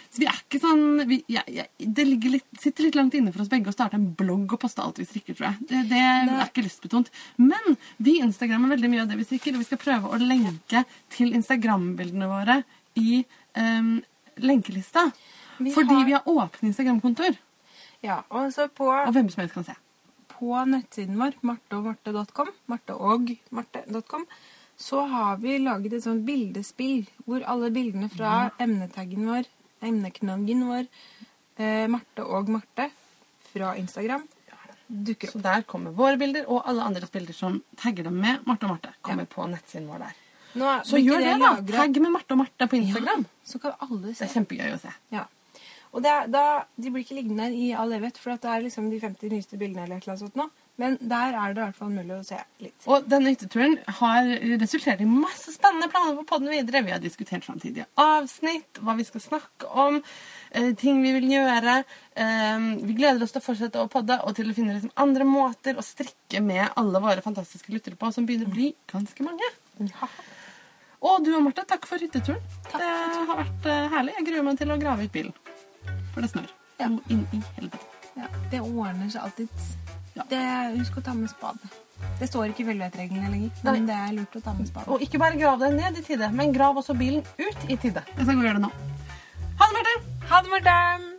Så vi er ikke sånn vi, ja, ja, Det litt, sitter litt langt inne for oss begge å starte en blogg og poste alt vi strikker, tror jeg. Det, det er ikke lystbetont. Men vi instagrammer veldig mye av det vi strikker, og vi skal prøve å lenke til Instagram-bildene våre i um, lenkelista. Vi fordi har- vi har åpne Instagram-kontoer, Ja, og så på, og hvem som helst kan se. på nettsiden vår, marteogmarte.com, marteogmarte.com, så har vi laget et sånt bildespill hvor alle bildene fra emnetaggen vår, emneknaggen vår, eh, Marte og Marte fra Instagram, dukker Så der kommer våre bilder, og alle andres bilder som tagger dem med Marte og Marte, kommer på nettsiden vår der. Nå Så gjør det, da. lagret- Tagg med Marte og Marte på Instagram. Ja, så kan alle se. Det er kjempegøy å se. Ja. Og det er, da, de blir ikke liggende i all evighet, for det er liksom de 50 nyeste bildene eller et eller annet sånt nå. Men der er det i hvert fall mulig å se litt. Og denne hytteturen har resultert i masse spennende planer på podden videre. Vi har diskutert framtidige avsnitt, hva vi skal snakke om, eh, ting vi vil gjøre. Eh, vi gleder oss til å fortsette å podde og til å finne liksom andre måter å strikke med alle våre fantastiske lyttere på, som begynner å bli ganske mange. Og du og Marte, takk for hytteturen. Takk det for har vært eh, herlig. Jeg gruer meg til å grave ut bilen. For det snør. Ja. Inn i helvete. Ja, det ordner seg alltid. Ja. Det, husk å ta med spade. Det står ikke i velvettreglene lenger, men det er lurt å ta med spade. Og ikke bare grav deg ned i tide, men grav også bilen ut i tide. Jeg skal gå og gjøre det nå. Ha det, Marte! Ha det, Marte!